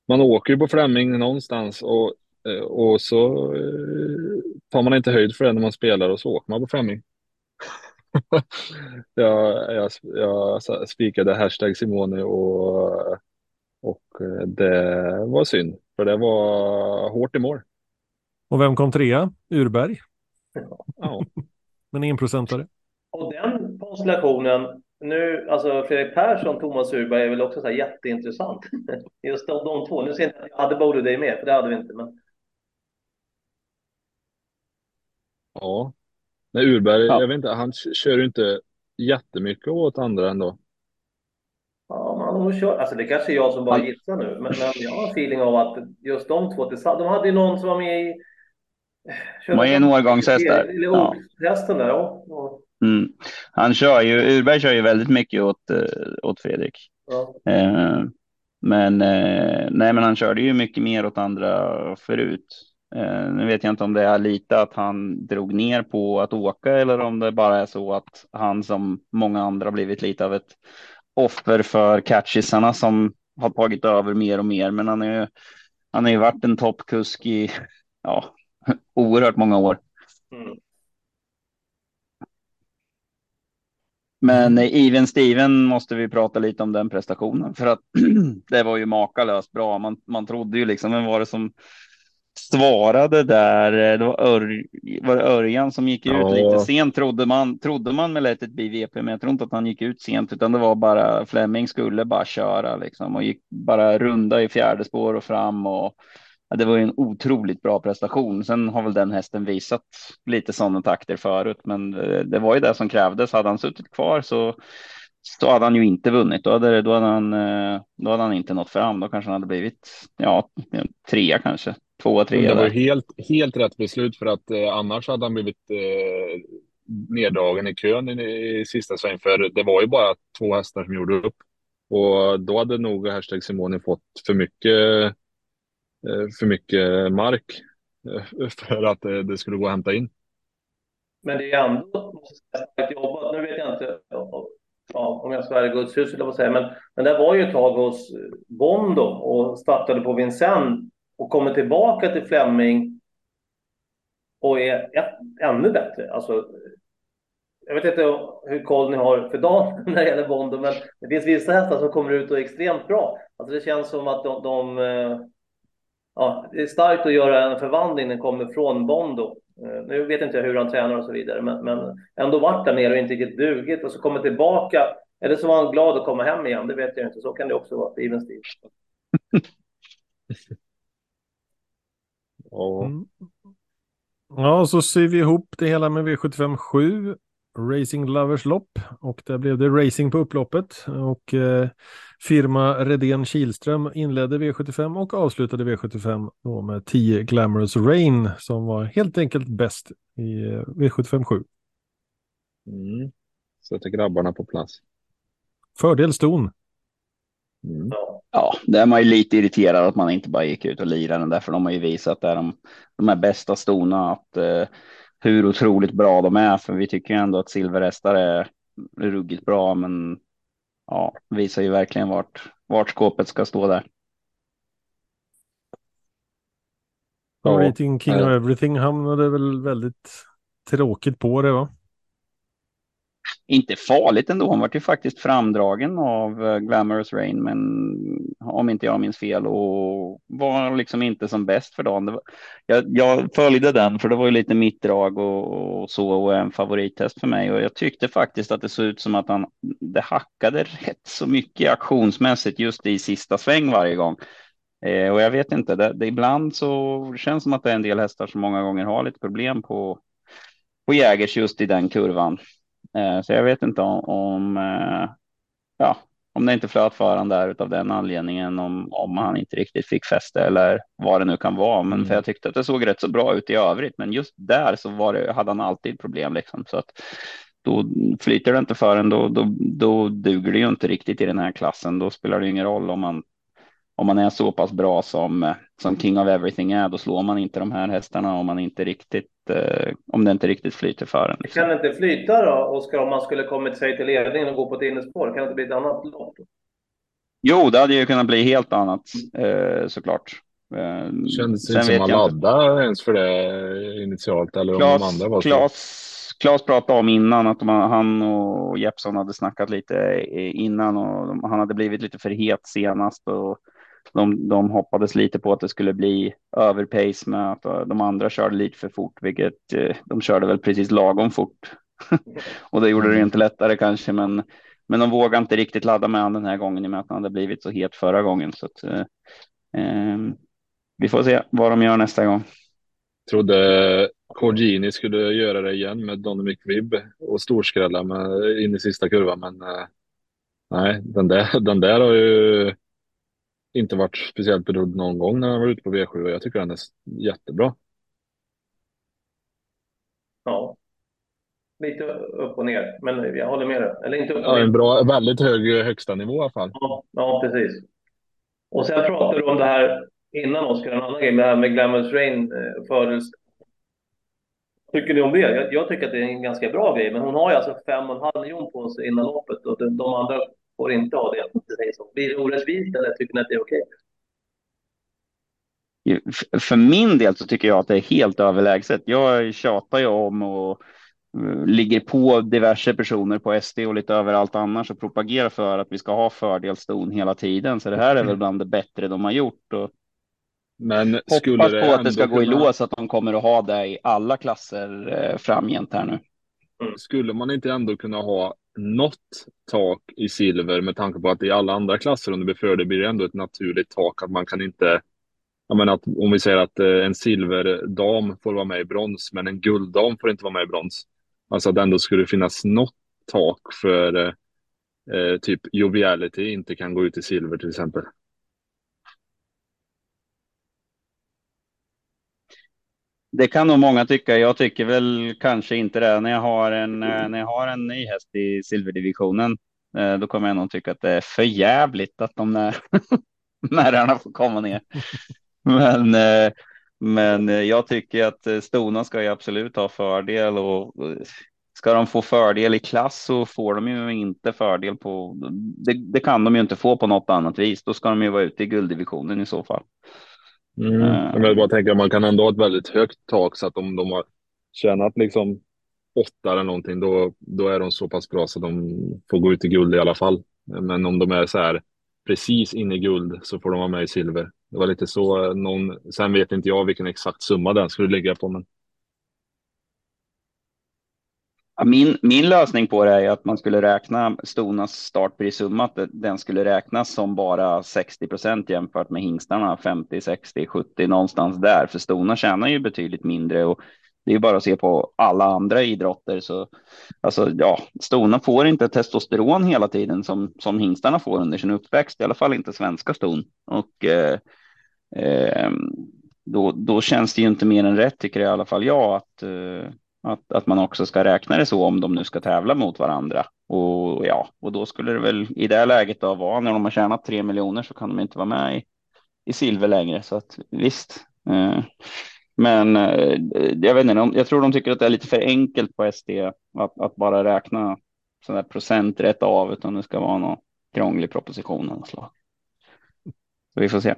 man åker ju på Fleming någonstans och, eh, och så eh, tar man inte höjd för det när man spelar och så åker man på Fleming. *laughs* jag, jag, jag spikade hashtag Simone och, och det var synd. För det var hårt i mål. Och vem kom trea? Urberg. Ja. Men enprocentare. Och den konstellationen, nu, alltså Fredrik Persson, Thomas Urberg är väl också så här jätteintressant. *laughs* Just de, de två. Nu ser jag inte att jag hade Bode dig med, för det hade vi inte. Men... Ja, Nej, Urberg, ja. jag vet inte, han kör ju inte jättemycket åt andra ändå. Har kört, alltså det kanske är jag som bara gissar nu, men, men jag har en feeling av att just de två tillsammans, de hade ju någon som var med i... De var en årgångshäst där. Eller ja. hästen där, ja. Mm. Han kör ju, Urberg kör ju väldigt mycket åt, eh, åt Fredrik. Ja. Eh, men, eh, nej, men han körde ju mycket mer åt andra förut. Eh, nu vet jag inte om det är lite att han drog ner på att åka eller om det bara är så att han som många andra blivit lite av ett offer för catchisarna som har tagit över mer och mer. Men han är han har ju varit en toppkusk i ja, oerhört många år. Mm. Men Even Steven måste vi prata lite om den prestationen för att *clears throat* det var ju makalöst bra. Man, man trodde ju liksom, vem var det som svarade där. Eh, det var, Ör, var det Örjan som gick ut ja. lite sent trodde man, trodde man med Let it be VP, men jag tror inte att han gick ut sent, utan det var bara Fleming skulle bara köra liksom och gick bara runda i fjärde spår och fram och ja, det var ju en otroligt bra prestation. Sen har väl den hästen visat lite sådana takter förut, men det, det var ju det som krävdes. Hade han suttit kvar så så hade han ju inte vunnit. Då hade, då hade, han, eh, då hade han inte nått fram. Då kanske han hade blivit ja, trea kanske. Tvåa, trea. Det var helt, helt rätt beslut för att eh, annars hade han blivit eh, neddragen i kön i, i sista sväng. För det var ju bara två hästar som gjorde upp. Och då hade nog hashtag Simone fått för mycket, eh, för mycket mark eh, *laughs* för att eh, det skulle gå att hämta in. Men det är ändå starkt jobbat. Nu vet jag inte ja, om jag ska vara i Guds hus, jag säga. Men, men det var ju ett tag hos Bondo och startade på Vincennes och kommer tillbaka till Fleming och är ett, ännu bättre. Alltså, jag vet inte hur koll ni har för dagen *laughs* när det gäller Bondo, men det finns vissa hästar som kommer ut och är extremt bra. Alltså det känns som att de, de eh, ja, det är starkt att göra en förvandling när den kommer från Bondo. Eh, nu vet inte jag hur han tränar och så vidare, men, men ändå varit där nere och inte riktigt dugit och så kommer tillbaka. Eller så var han glad att komma hem igen, det vet jag inte. Så kan det också vara för Even Steve. *laughs* Ja. Mm. Ja, så ser vi ihop det hela med V75 7. Racing Lovers lopp och där blev det racing på upploppet och eh, firma Redén Kilström inledde V75 och avslutade V75 då med 10 Glamorous Rain som var helt enkelt bäst i eh, V75 7. Mm. sätter grabbarna på plats. Fördel ston. Mm. Ja. Ja, det är man ju lite irriterad att man inte bara gick ut och lirade den där, för de har ju visat där de, de här bästa stona att eh, hur otroligt bra de är, för vi tycker ju ändå att silverhästar är ruggigt bra, men ja, visar ju verkligen vart, vart skåpet ska stå där. Favoriten King of. Everything hamnade väl väldigt tråkigt på det va? Inte farligt ändå. hon var ju faktiskt framdragen av eh, Glamorous Rain, men om inte jag minns fel och var liksom inte som bäst för dagen. Det var, jag, jag följde den för det var ju lite mitt drag och, och så och en favorittest för mig och jag tyckte faktiskt att det såg ut som att han det hackade rätt så mycket aktionsmässigt just i sista sväng varje gång. Eh, och jag vet inte, det, det ibland så känns det som att det är en del hästar som många gånger har lite problem på på Jägers just i den kurvan. Eh, så jag vet inte om, om eh, ja, om det inte flöt för han där av den anledningen, om, om han inte riktigt fick fäste eller vad det nu kan vara. Men Mm. för jag tyckte att det såg rätt så bra ut i övrigt. Men just där så var det, hade han alltid problem liksom. Så att då flyter det inte för en, då, då, då duger det ju inte riktigt i den här klassen. Då spelar det ingen roll om man om man är så pass bra som, eh, som King of Everything är, då slår man inte de här hästarna om man inte riktigt, eh, om det inte riktigt flyter för en. Liksom. Kan det inte flyta då, Oskar, om man skulle kommit sig till ledningen och gå på ett innerspår? Kan det inte bli ett annat lopp? Jo, det hade ju kunnat bli helt annat eh, såklart. Eh, Kändes inte som man laddade ens för det initialt eller om de andra var Klas, så. Klas, Klas pratade om innan att de, han och Jeppsson hade snackat lite innan och han hade blivit lite för het senast och de, de hoppades lite på att det skulle bli överpace med att de andra körde lite för fort, vilket eh, de körde väl precis lagom fort. *laughs* och det gjorde det ju inte lättare kanske, men, men de vågade inte riktigt ladda med han den här gången i och med att han hade blivit så het förra gången. Så att, eh, eh, vi får se vad de gör nästa gång. Trodde Corgini skulle göra det igen med Dominic Vibb och storskrälla med, in i sista kurvan, men eh, nej, den där, den där har ju inte varit speciellt betrodd någon gång när han var ute på V7 och jag tycker den är jättebra. Ja. Lite upp och ner, men jag håller med dig. Eller inte upp och Ja, ner. en bra, väldigt hög högsta nivå i alla fall. Ja, ja, precis. Och sen pratade du om det här innan, Oskar, en annan grej, det här med Glamorous Rain eh, födelse. Tycker ni om det? Jag, jag tycker att det är en ganska bra grej, men hon har ju alltså fem och en halv miljon på sig innan loppet och de, de andra får inte ha det. det säger så. Blir det orättvist eller tycker ni att det är okej? För min del så tycker jag att det är helt överlägset. Jag tjatar ju om och eh, ligger på diverse personer på SD och lite överallt annars och propagerar för att vi ska ha fördelston hela tiden. Så det här är väl bland det bättre de har gjort och Men skulle hoppas det på att det ska gå i lås att de kommer att ha det i alla klasser eh, framgent här nu. Mm. Skulle man inte ändå kunna ha något tak i silver med tanke på att i alla andra klasser om det blir blir det ändå ett naturligt tak att man kan inte jag menar att om vi säger att eh, en silverdam får vara med i brons men en gulddam får inte vara med i brons. Alltså att det ändå skulle finnas något tak för eh, eh typ joviality inte kan gå ut i silver till exempel. Det kan nog många tycka. Jag tycker väl kanske inte det. När jag har en, eh, när jag har en ny häst i silverdivisionen, eh, då kommer jag nog tycka att det är för jävligt att de där *laughs* märrarna får komma ner. Men, eh, men jag tycker att stona ska ju absolut ha fördel och ska de få fördel i klass så får de ju inte fördel på. Det, det kan de ju inte få på något annat vis. Då ska de ju vara ute i gulddivisionen i så fall. Mm. Men jag bara tänker att man kan ändå ha ett väldigt högt tak så att om de har tjänat liksom åtta eller någonting då, då är de så pass bra så de får gå ut i guld i alla fall. Men om de är så här precis inne i guld så får de vara med i silver. Det var lite så eh, någon, sen vet inte jag vilken exakt summa den skulle ligga på men min, min lösning på det är att man skulle räkna Stonas startprissumma, att den skulle räknas som bara 60 procent jämfört med hingstarna 50, 60, 70 någonstans där. För Stona tjänar ju betydligt mindre och det är ju bara att se på alla andra idrotter. Så alltså, ja, Stona får inte testosteron hela tiden som, som hingstarna får under sin uppväxt, i alla fall inte svenska ston. Och eh, eh, då, då känns det ju inte mer än rätt, tycker i alla fall jag, att eh, att, att man också ska räkna det så om de nu ska tävla mot varandra. Och ja, och då skulle det väl i det läget då vara när de har tjänat tre miljoner så kan de inte vara med i, i silver längre. Så att visst. Eh, men eh, jag vet inte, jag tror de tycker att det är lite för enkelt på SD att, att bara räkna sådana procent rätt av, utan det ska vara någon krånglig proposition av slag. Så vi får se.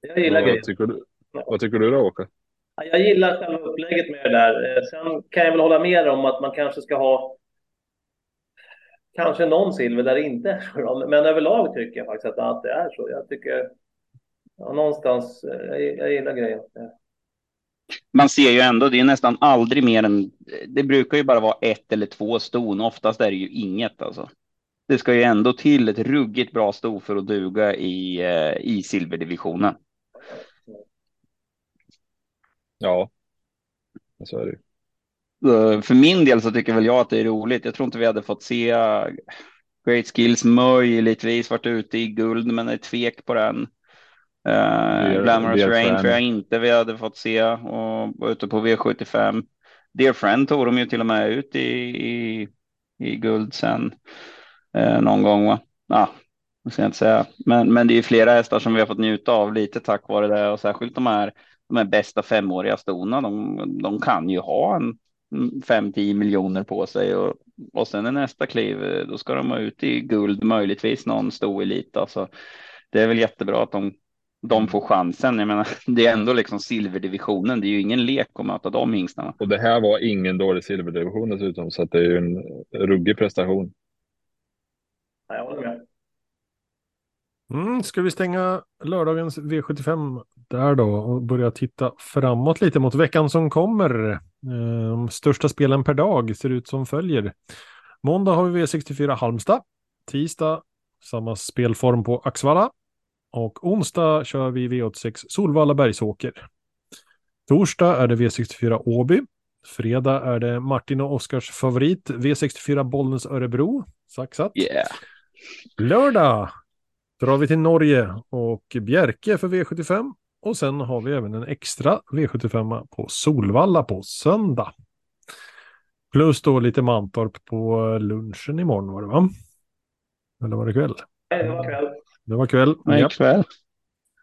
Jag gillar vad, tycker du, vad tycker du då, Åke? Jag gillar själva upplägget med det där. Eh, sen kan jag väl hålla med om att man kanske ska ha kanske någon silver där det inte är så. Men överlag tycker jag faktiskt att det är så. Jag tycker ja, någonstans, eh, jag, jag gillar grejen. Man ser ju ändå, det är nästan aldrig mer än, det brukar ju bara vara ett eller två ston, oftast är det ju inget alltså. Det ska ju ändå till ett ruggigt bra sto för att duga i, eh, i silverdivisionen. Ja, så är det För min del så tycker väl jag att det är roligt. Jag tror inte vi hade fått se Great Skills möjligtvis varit ute i guld, men är tvek på den. Uh, Glamorous Rain tror jag inte vi hade fått se och var ute på V75. Dear Friend tog de ju till och med ut i, i, i guld sen eh, någon gång. Va? Det ska jag inte säga. Men, men det är ju flera hästar som vi har fått njuta av lite tack vare det och särskilt de här, de här bästa femåriga stona. De, de kan ju ha en 5-10 miljoner på sig och, och sen är nästa kliv, eh, då ska de vara ute i guld, möjligtvis någon stor elit. Alltså, det är väl jättebra att de, de får chansen. Jag menar, *laughs* det är ändå liksom silverdivisionen. Det är ju ingen lek att möta de hingstarna. Och det här var ingen dålig silverdivision dessutom, så att det är ju en ruggig prestation. Ja, jag håller med. Mm, ska vi stänga lördagens V75 där då och börja titta framåt lite mot veckan som kommer. De största spelen per dag ser ut som följer. Måndag har vi V64 Halmstad. Tisdag samma spelform på Axvalla. Och onsdag kör vi V86 Solvalla Bergsåker. Torsdag är det V64 Åby. Fredag är det Martin och Oskars favorit V64 Bollnäs Örebro. Saxat. Yeah. Lördag drar vi till Norge och Bjerke för V75. Och sen har vi även en extra V75 på Solvalla på söndag. Plus då lite Mantorp på lunchen imorgon var det va? Eller var det kväll? Det var kväll. Det var kväll. Nej, Ja. kväll.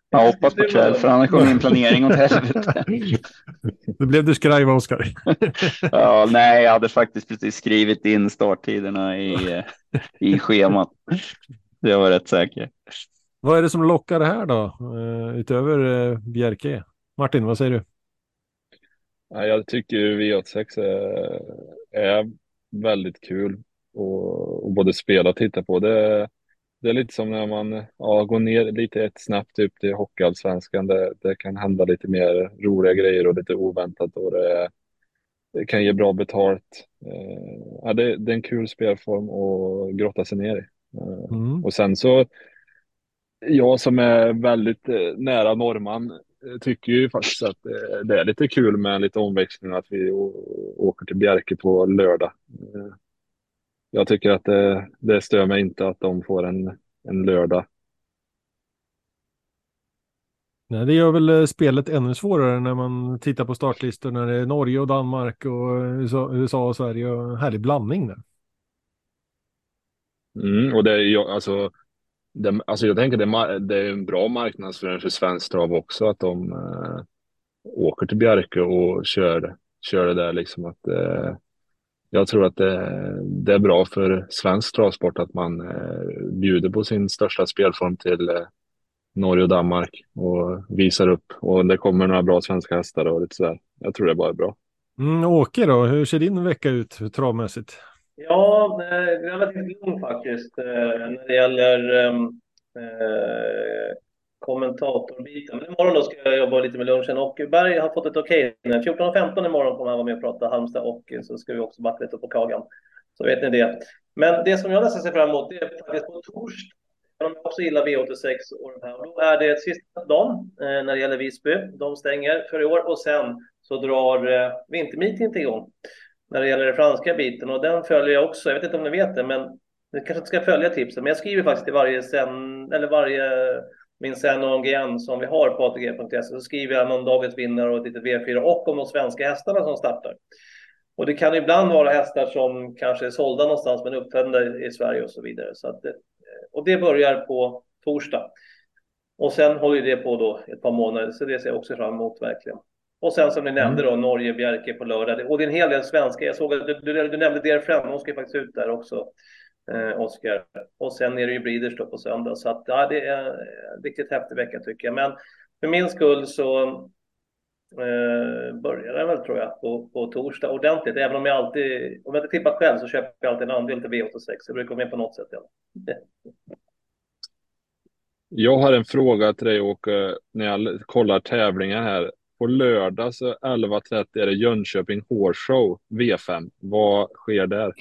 Jag hoppas på kväll, för annars går min planering åt helvete. *laughs* Det blev du skraj va, Oskar? *laughs* Ja, nej, jag hade faktiskt precis skrivit in starttiderna i, eh, i schemat. Jag var rätt säker. Vad är det som lockar det här då? Uh, utöver uh, Bjerke? Martin, vad säger du? Ja, jag tycker ju V86 är, är väldigt kul och, och både spela och titta på. Det, det är lite som när man ja, går ner lite ett snabbt upp till Hockeyallsvenskan. Det, det kan hända lite mer roliga grejer och lite oväntat och det, det kan ge bra betalt. Eh, ja, det, det är en kul spelform att grotta sig ner i. Eh, Mm. och sen så, jag som är väldigt eh, nära norrman eh, tycker ju faktiskt att eh, det är lite kul med lite omväxling att vi åker till Bjerke på lördag. Jag tycker att det, det stör mig inte att de får en, en lördag. Nej, det gör väl spelet ännu svårare när man tittar på startlistor när det är Norge och Danmark och USA, och Sverige och härlig blandning där. Mm, och det är ju alltså, det, alltså jag tänker det, det är en bra marknadsföring för svensk trav också att de eh, åker till Bjerke och kör, kör det där liksom att eh, jag tror att det, det är bra för svensk travsport att man eh, bjuder på sin största spelform till eh, Norge och Danmark och visar upp och det kommer några bra svenska hästar och lite sådär. Jag tror det bara är bra. Mm, Åke då, hur ser din vecka ut travmässigt? Ja, relativt lugn faktiskt eh, när det gäller ehm, eh, kommentatorbiten. Men imorgon då ska jag jobba lite med lunchen och Berg har fått ett okej. 14.15 imorgon kommer han vara med och prata Halmstad och så ska vi också backa lite på Kagan. Så vet ni det. Men det som jag nästan ser fram emot det är faktiskt på torsdag. De också gillar V86 och de här. Och då är det sista dagen eh, när det gäller Visby. De stänger för i år och sen så drar eh, vintermeetingen igång när det gäller den franska biten och den följer jag också. Jag vet inte om ni vet det, men ni kanske inte ska följa tipsen, men jag skriver faktiskt i varje sen eller varje min NONGN som vi har på ATG.se så skriver jag någon dagens vinnare och ett litet V4 och om de svenska hästarna som startar. Och det kan ibland vara hästar som kanske är sålda någonstans men uppfödda i Sverige och så vidare. Så att, och det börjar på torsdag. Och sen håller det på då ett par månader, så det ser jag också fram emot verkligen. Och sen som ni nämnde då, Norge, Bjerke på lördag. Och det är en hel del svenska. Jag såg att du, du, du nämnde Friend, hon ska ju faktiskt ut där också, eh, Oskar. Och sen är det ju Breeders då på söndag. Så att, ja, det är en riktigt häftig vecka tycker jag. Men för min skull så eh, börjar den väl tror jag på, på torsdag ordentligt. Även om jag alltid, om jag inte tippar själv så köper jag alltid en andel till V86. Jag brukar vara med på något sätt. Ja. Jag har en fråga till dig Åke, när jag kollar tävlingar här. På lördag så 11.30 är det Jönköping Horse Show V5. Vad sker där?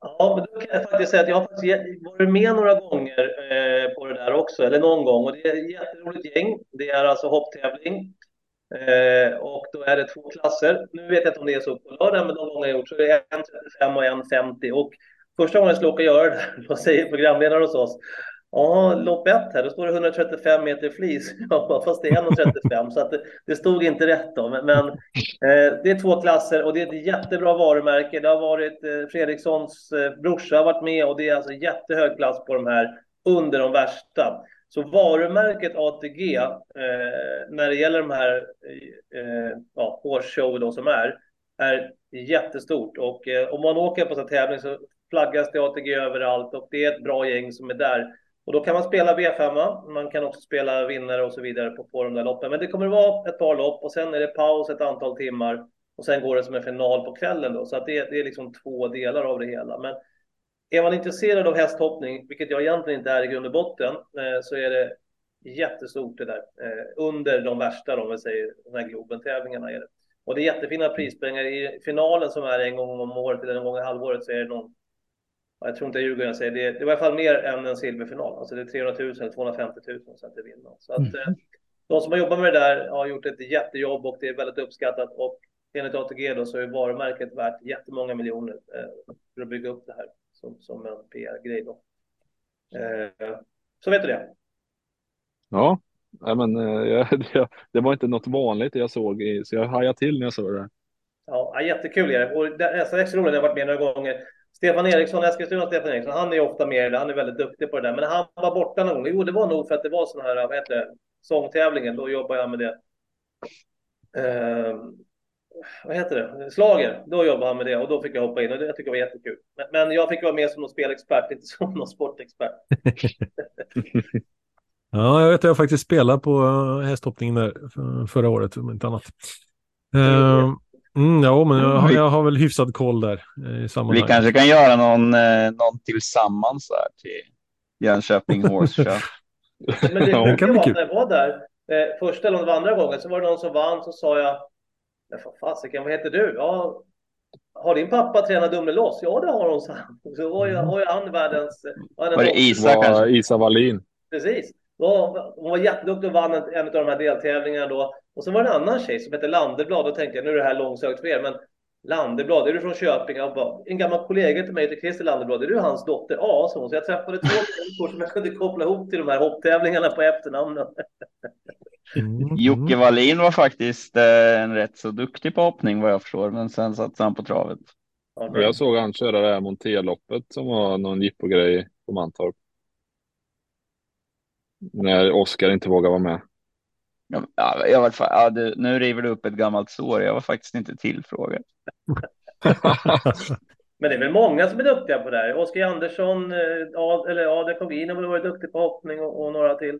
Ja, men då kan jag faktiskt säga att jag har faktiskt varit med några gånger eh, på det där också, eller någon gång. Och det är ett jätteroligt gäng. Det är alltså hopptävling. Eh, och då är det två klasser. Nu vet jag inte om det är så på lördag, men de gånger jag gjort så är det en 35 och en 50. Och första gången jag skulle åka och göra det, *laughs* vad säger programledaren hos oss Ja, lopp ett här, då står det 135 meter flis. *laughs* Ja, fast det är 1,35 så att det, det, stod inte rätt då. Men, men eh, det är två klasser och det är ett jättebra varumärke. Det har varit eh, Fredrikssons eh, brorsa har varit med och det är alltså jättehög klass på de här under de värsta. Så varumärket ATG eh, när det gäller de här eh, eh ja, horse då som är, är jättestort och eh, om man åker på en tävling så flaggas det ATG överallt och det är ett bra gäng som är där. Och då kan man spela V5, man kan också spela vinnare och så vidare på, på de där loppen. Men det kommer att vara ett par lopp och sen är det paus ett antal timmar och sen går det som en final på kvällen då. Så att det, det är liksom två delar av det hela. Men är man intresserad av hästhoppning, vilket jag egentligen inte är i grund och botten, eh, så är det jättestort det där. Eh, under de värsta, om vi säger, de här Globen-tävlingarna är det. Och det är jättefina prispengar. I finalen som är en gång om året eller en gång i halvåret så är det någon jag tror inte jag ljuger när jag säger det. Det var i alla fall mer än en silverfinal. Alltså det är 300 000 eller 250 000 så att det vinner. Så att mm. Eh, de som har jobbat med det där har gjort ett jättejobb och det är väldigt uppskattat. Och enligt ATG då så är varumärket värt jättemånga miljoner eh, för att bygga upp det här som, som en PR-grej då. Eh, så vet du det. Ja, men eh, *laughs* det, var inte något vanligt jag såg, så jag hajade till när jag såg det. Ja, jättekul är det. Och jag har varit med några gånger. Stefan Eriksson, Eskilstuna Stefan Eriksson, han är ofta med han är väldigt duktig på det där. Men han var borta någon gång. Jo, det var nog för att det var sån här, vad heter det, sångtävlingen. Då jobbade jag med det. Eh, vad heter det? Slager. Då jobbade han med det och då fick jag hoppa in och det jag tycker jag var jättekul. Men, men jag fick vara med som någon spelexpert, inte som någon sportexpert. *laughs* ja, jag vet att jag faktiskt spelade på hästhoppningen där förra året, om inte annat. Uh, Mm, ja, men jag, jag, har väl hyfsad koll där. Eh, I Vi kanske kan göra någon, eh, någon tillsammans där till Jönköping *laughs* Horse Show. men det, det kan bli kul. När jag var där, eh, första eller andra gången, så var det någon som vann, så sa jag, för fasiken, vad heter du? Ja, har din pappa tränat Dumleloss? Ja, det har hon, så, så var ju, har han världens... Var det Isa kanske? Isa Wallin. Precis. Hon var jätteduktig och vann en, en av de här deltävlingarna då. Och så var det en annan tjej som hette Landeblad. Då tänkte jag, nu är det här långsökt för er, men Landeblad, är du från Köping? Bara, en gammal kollega till mig heter Christer Landeblad. Är du hans dotter? Ja, så, så jag träffade två människor som jag kunde koppla ihop till de här hopptävlingarna på efternamnen. Mm. Jocke Wallin var faktiskt eh, en rätt så duktig på hoppning vad jag förstår, men sen satt han på travet. Ja, jag såg han köra det här Monteloppet som var någon jippogrej på Mantorp. När Oskar inte vågar vara med. Ja, jag var, ja, du, nu river du upp ett gammalt sår. Jag var faktiskt inte tillfrågad. *laughs* Men det är väl många som är duktiga på det här. Oskar Andersson, eh, Ad, eller Adrian Kogin har väl varit duktig på hoppning och, och några till.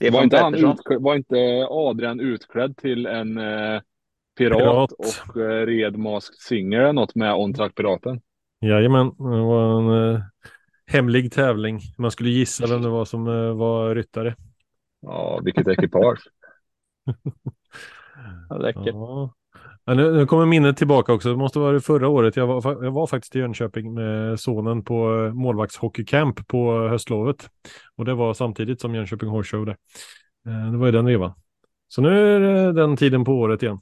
Det var, inte han ut, var inte Adrian utklädd till en eh, pirat, pirat, och eh, red Masked Singer något med On Track Piraten? Jajamän, det var en eh, hemlig tävling. Man skulle gissa vem det var som eh, var ryttare. Ja, vilket ekipage. *laughs* Läckert. Ja. Ja, nu, nu, kommer minnet tillbaka också. Det måste vara förra året. Jag var, jag var faktiskt i Jönköping med sonen på eh, målvaktshockeycamp på höstlovet. Och det var samtidigt som Jönköping Horse Show där. Eh, det var ju den revan. Så nu är det den tiden på året igen.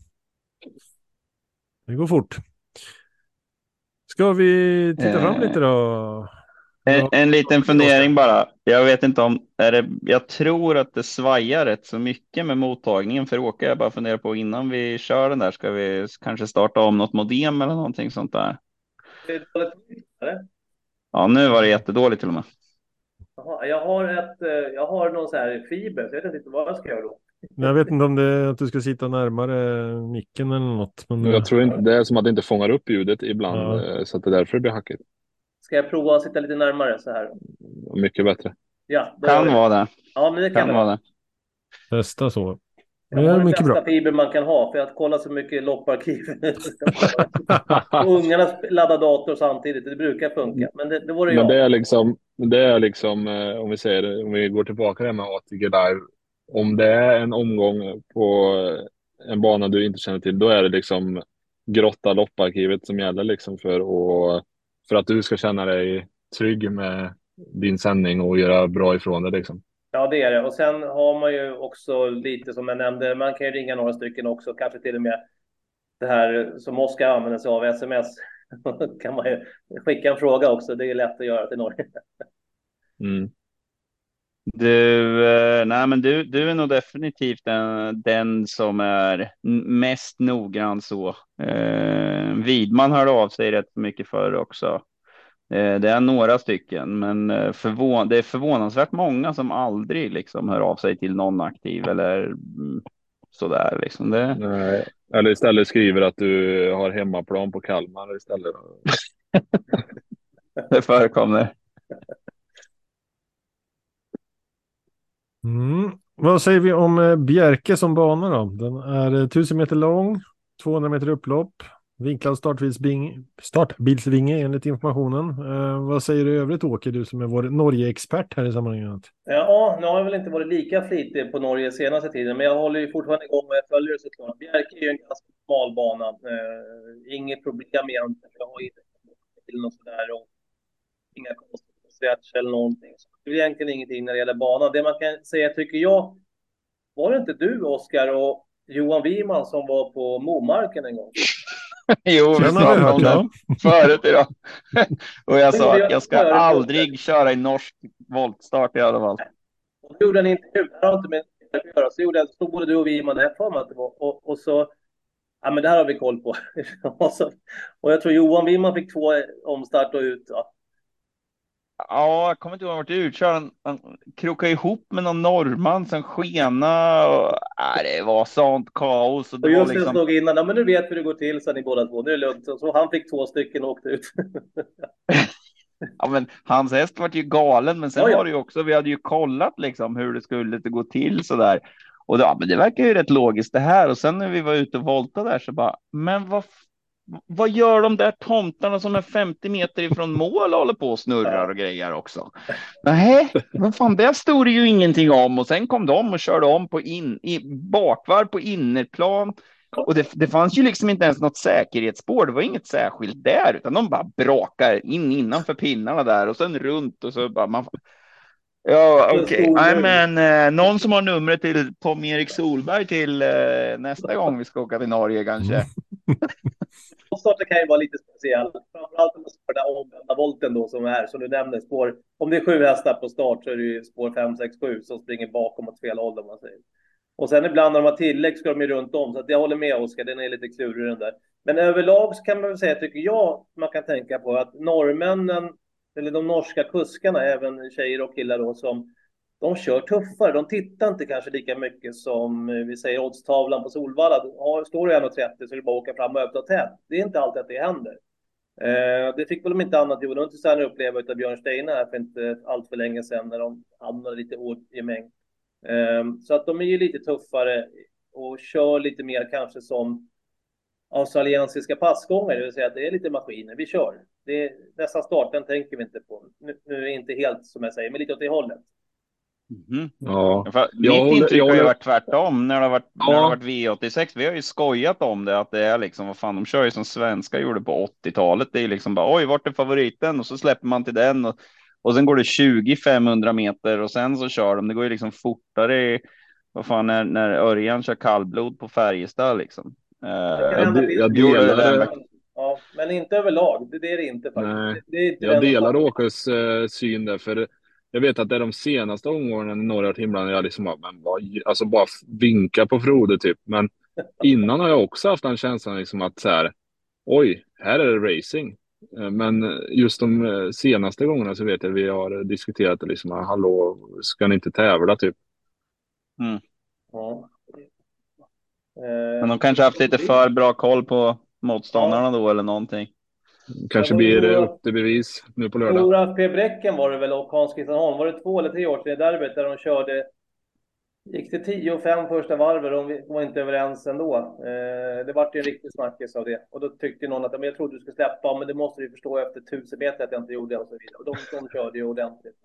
Det går fort. Ska vi titta fram lite då? En, en liten fundering bara. Jag vet inte om, är det, jag tror att det svajar rätt så mycket med mottagningen för Åke. Jag bara funderar på innan vi kör den där, ska vi kanske starta om något modem eller någonting sånt där? Ja, nu var det jättedåligt till och med. Jaha, jag har ett, eh, jag har någon så här fiber, så jag vet inte vad jag ska göra då. Jag vet inte om det är att du ska sitta närmare micken eller något. Men... Jag tror inte, det är som att det inte fångar upp ljudet ibland, Ja. eh, så att det är därför det blir hackigt. Ska jag prova att sitta lite närmare så här? Mycket bättre. Ja, Kan vi. vara det. Ja, men det kan, Kan det vara det. Testa så. Jag Det är den mycket bästa bra. fiber man kan ha, för jag har kollat så mycket lopparkiv. *laughs* Ungarna laddar dator samtidigt, det brukar funka. Men det, det var det Men jag. det är liksom, det är liksom eh, om vi säger det, om vi går tillbaka det med ATG Live. Om det är en omgång på en bana du inte känner till, då är det liksom grotta lopparkivet som gäller liksom för, att för att du ska känna dig trygg med din sändning och göra bra ifrån det liksom. Ja, det är det. Och sen har man ju också lite som jag nämnde, man kan ju ringa några stycken också, kanske till och med det här som Oskar använder sig av, sms. *laughs* kan man ju skicka en fråga också, det är lätt att göra till Norge. Mm. Du, eh, nej men du, du är nog definitivt den, den som är mest noggrann så. Eh, Widman hörde av sig rätt mycket förr också. Eh, det är några stycken, men eh, förvån, det är förvånansvärt många som aldrig liksom hör av sig till någon aktiv eller mm, sådär liksom. Det, Nej. Eller istället skriver att du har hemmaplan på Kalmar istället. *laughs* det förekommer. Mm. Vad säger vi om eh, Bjerke som bana då? Den är eh, 1000 meter lång, 200 meter upplopp, vinklad startbilsvinge enligt informationen. Eh, vad säger du i övrigt Åke, du som är vår Norge-expert här i sammanhanget? Ja, nu har jag väl inte varit lika flitig på Norge senaste tiden, men jag håller ju fortfarande igång och jag följer det såklart. Bjerke är ju en ganska smal bana. Eh, inget problem egentligen. Jag har inte till något sådär och inga konstiga eller någonting. Så det är egentligen ingenting när det gäller banan. Det man kan säga, tycker jag, var det inte du, Oskar, och Johan Wiman som var på Momarken en gång? *laughs* Jo, vi pratade om det förut idag. *laughs* Och jag sa att jag ska aldrig köra i norsk voltstart i alla fall. Och då gjorde en intervju, det här har inte med det att göra, så gjorde jag, stod både du och Wiman där för mig att det var, och, och så, ja men det här har vi koll på. *laughs* och, så, och jag tror Johan Wiman fick två omstart och ut. Ja. Ja, jag kommer inte ihåg vart det utkörd. Han, han krokade ihop med någon norrman som skena och nej, det var sånt kaos. Och Och det var just liksom, stod innan, ja men nu vet vi hur det går till, sa ni båda två, nu är det lugnt. Så, han fick två stycken och åkte ut. *laughs* ja, men hans häst var ju galen, men sen Ja, ja. var det ju också, vi hade ju kollat liksom hur det skulle gå till så där. Och då, ja, men det verkar ju rätt logiskt det här. Och sen när vi var ute och voltade där så bara, men vad, vad gör de där tomtarna som är 50 meter ifrån mål och håller på och snurrar och grejer också? Nej, vad fan, det stod det ju ingenting om. Och sen kom de och körde om på in, i, bakvarv på innerplan. Och det, det fanns ju liksom inte ens något säkerhetsspår. Det var inget särskilt där, utan de bara brakar in innanför pinnarna där och sen runt och så bara man. Ja, okej. ju- men eh, någon som har numret till Tom-Erik Solberg till eh, nästa gång vi ska åka till Norge kanske. *laughs* Starten kan ju vara lite speciell. Framförallt om det står den omvända volten då som är, som du nämner, spår. Om det är sju hästar på start så är det ju spår 5, 6, 7 som springer bakom åt fel håll om man säger. Och sen ibland när de har tillägg ska de ju runt om, så att jag håller med Oskar, den är lite klurig den där. Men överlag så kan man väl säga, tycker jag, man kan tänka på att norrmännen, eller de norska kuskarna, även tjejer och killar då, som de kör tuffare. De tittar inte kanske lika mycket som eh, vi säger oddstavlan på Solvalla. Har- Står du 1,30 så är det bara att åka fram och öppna tätt. Det är inte alltid att det händer. Eh, det fick väl de inte annat Johan Untersteiner uppleva av Björn Steine här för inte allt för länge sedan när de hamnade lite i hårt Eh, så att de är ju lite tuffare och kör lite mer kanske som australiensiska passgångar, det vill säga att det är lite maskiner. Vi kör. Det är, nästa start, den tänker vi inte på. Nu, nu är det inte helt som jag säger, men lite åt det hållet. Mhm. Ja. För Jag mitt håller- intryck jag har ju varit tvärtom när det har varit, när det Ja. har varit V86. Vi har ju skojat om det, att det är liksom, vad fan, de kör ju som svenska gjorde på 80-talet. Det är liksom bara, oj, vart är favoriten? Och så släpper man till den och, och sen går det 20-500 meter och sen så kör de. Det går ju liksom fortare, i- vad fan, när, när Örjan kör kallblod på Färjestad liksom. Eh, jag- till- jag gjorde delar det det. med, Ja, men inte överlag. Det, det är det inte faktiskt. Nej, Det, det är inte Jag delar Åkes eh, syn där, för jag vet att det är de senaste omgångarna när några inblandade jag liksom bara, men vad, alltså bara vinka på Frode typ. Men *laughs* innan har jag också haft den känslan liksom att så här, oj, här är det racing. Eh, Men just de eh, senaste gångerna så vet jag vi har diskuterat det liksom, hallå, ska ni inte tävla typ? Ja. Men de kanske haft lite för bra koll på motståndarna då eller någonting. Kanske Ja, blir det upp till bevis nu på lördag. Stora P. Bräcken var det väl och Hans Christian Holm. Var det två eller tre år sedan i derbyt där de körde Gick det 10 och 5 första varvet och de var inte överens ändå. Eh, det vart ju en riktig snackis av det. Och då tyckte någon att men jag trodde du skulle släppa, men det måste du förstå efter 1000 meter att jag inte gjorde och så vidare. Och de, de körde ju ordentligt.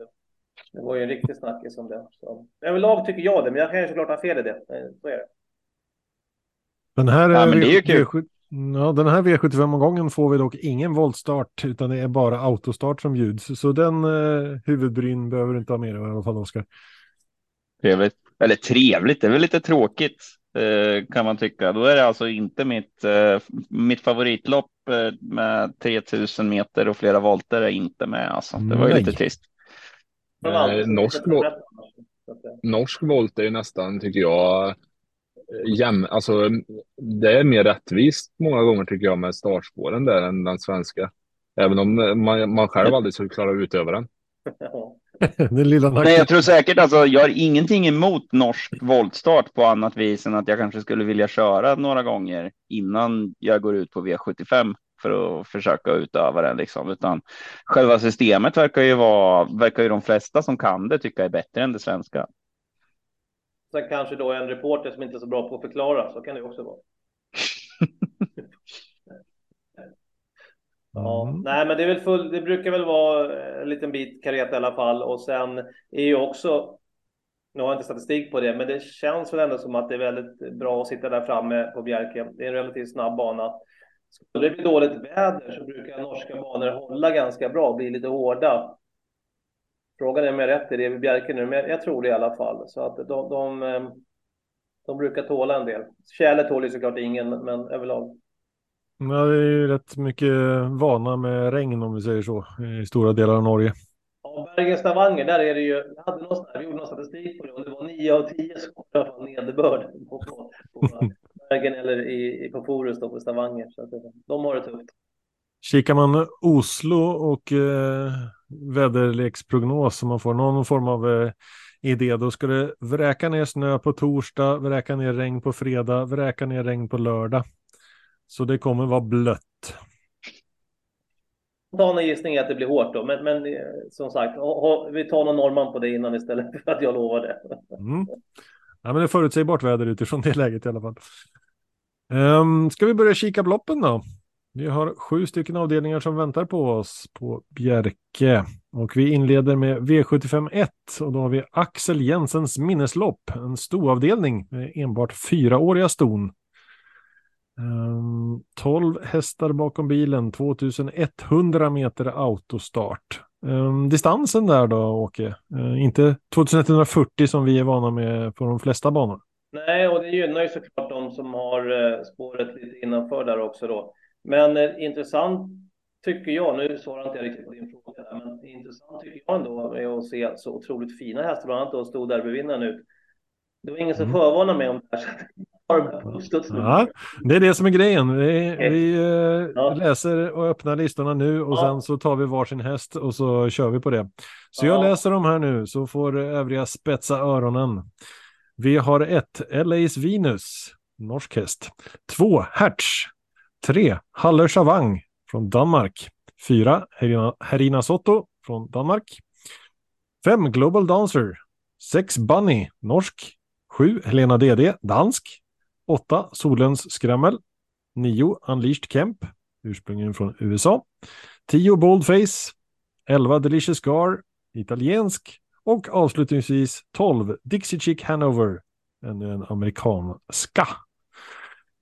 Det var ju en riktig snackis om det. Så. Överlag tycker jag det, men jag kan ju såklart ha fel i det. Eh, Så är det. Den här, Ja, eh, men det är ju kul. V7 Ja, den här V75-omgången får vi dock ingen voltstart, utan det är bara autostart som bjuds. Så den eh, huvudbryn behöver du inte ha med dig i alla fall, Oskar. Trevligt. Eller trevligt, det är väl lite tråkigt eh, kan man tycka. Då är det alltså inte mitt, eh, mitt favoritlopp eh, med 3000 meter och flera volter är inte med. Alltså. Det var ju Nej. lite trist. Eh, norsk Norsk volt är ju nästan, tycker jag, jäm, alltså det är mer rättvist många gånger tycker jag med startspåren där än den svenska. Även om eh, man, man själv aldrig skulle klara att utöva den. ja. *laughs* Den lilla Nej, jag tror säkert alltså, jag har ingenting emot norsk voltstart på annat vis än att jag kanske skulle vilja köra några gånger innan jag går ut på V75 för att försöka utöva den liksom, utan själva systemet verkar ju vara, verkar ju de flesta som kan det tycka är bättre än det svenska. Sen kanske då en reporter som inte är så bra på att förklara, så kan det också vara. *laughs* Ja, Mm. nej, men det är väl full, det brukar väl vara en liten bit kareta i alla fall och sen är ju också, nu har jag inte statistik på det, men det känns väl ändå som att det är väldigt bra att sitta där framme på Bjerke. Det är en relativt snabb bana. Skulle det bli dåligt väder så brukar norska banor hålla ganska bra, bli lite hårda. Frågan är om jag har rätt i det Bjerke nu, men jag tror det i alla fall. Så att de, de, eh, de brukar tåla en del. Tjäle tål ju såklart ingen, men överlag. Ja, det är ju rätt mycket vana med regn om vi säger så, i stora delar av Norge. Ja, Bergen Stavanger, där är det ju, jag hade någon, vi gjorde någon statistik på det och det var 9 av 10 som var nederbörd på, på, på *laughs* Bergen eller i, på Forus då på Stavanger. Så att de har det tufft. Kikar man Oslo och eh, väderleksprognos så man får någon form av eh, idé, då ska det vräka ner snö på torsdag, vräka ner regn på fredag, vräka ner regn på lördag. Så det kommer vara blött. Spontana gissning är att det blir hårt då, men, men eh, som sagt, ha, vi tar någon norrman på det innan istället för att jag lovar det. Mm. Ja, men det är förutsägbart väder utifrån det läget i alla fall. Um, ska vi börja kika på loppen då? Vi har sju stycken avdelningar som väntar på oss på Bjerke. Och vi inleder med V751 och då har vi Axel Jensens minneslopp. En stoavdelning med enbart fyraåriga ston. Ehm, um, 12 hästar bakom bilen, 2100 meter autostart. Um, distansen där då, Åke? Uh, inte 2140 som vi är vana med på de flesta banor. Nej, och det gynnar ju såklart de som har eh, spåret lite innanför där också då. Men eh, intressant tycker jag, nu svarar inte jag riktigt på din fråga där, men intressant tycker jag ändå är att se så otroligt fina hästar, bland annat då stod derbyvinnaren ut. Det var ingen som Mm. förvarnade mig om det här, så. Ja, det är det som är grejen. Vi, vi eh, Ja. läser och öppnar listorna nu och Ja. sen så tar vi varsin häst och så kör vi på det. Så Ja. jag läser de här nu så får övriga spetsa öronen. Vi har ett LA's Venus, norsk häst. Två Hertz. 3. Haller Chavang från Danmark. 4. Herina, Herina Sotto från Danmark. 5. Global Dancer. 6. Bunny, norsk. 7. Helena DD, dansk. 8. Solens skrämmel. 9. Unleashed Kemp, ursprungligen från USA. 10. Boldface. 11. Delicious Gar, italiensk. Och avslutningsvis 12. Dixie Chick Hanover, ännu en amerikanska.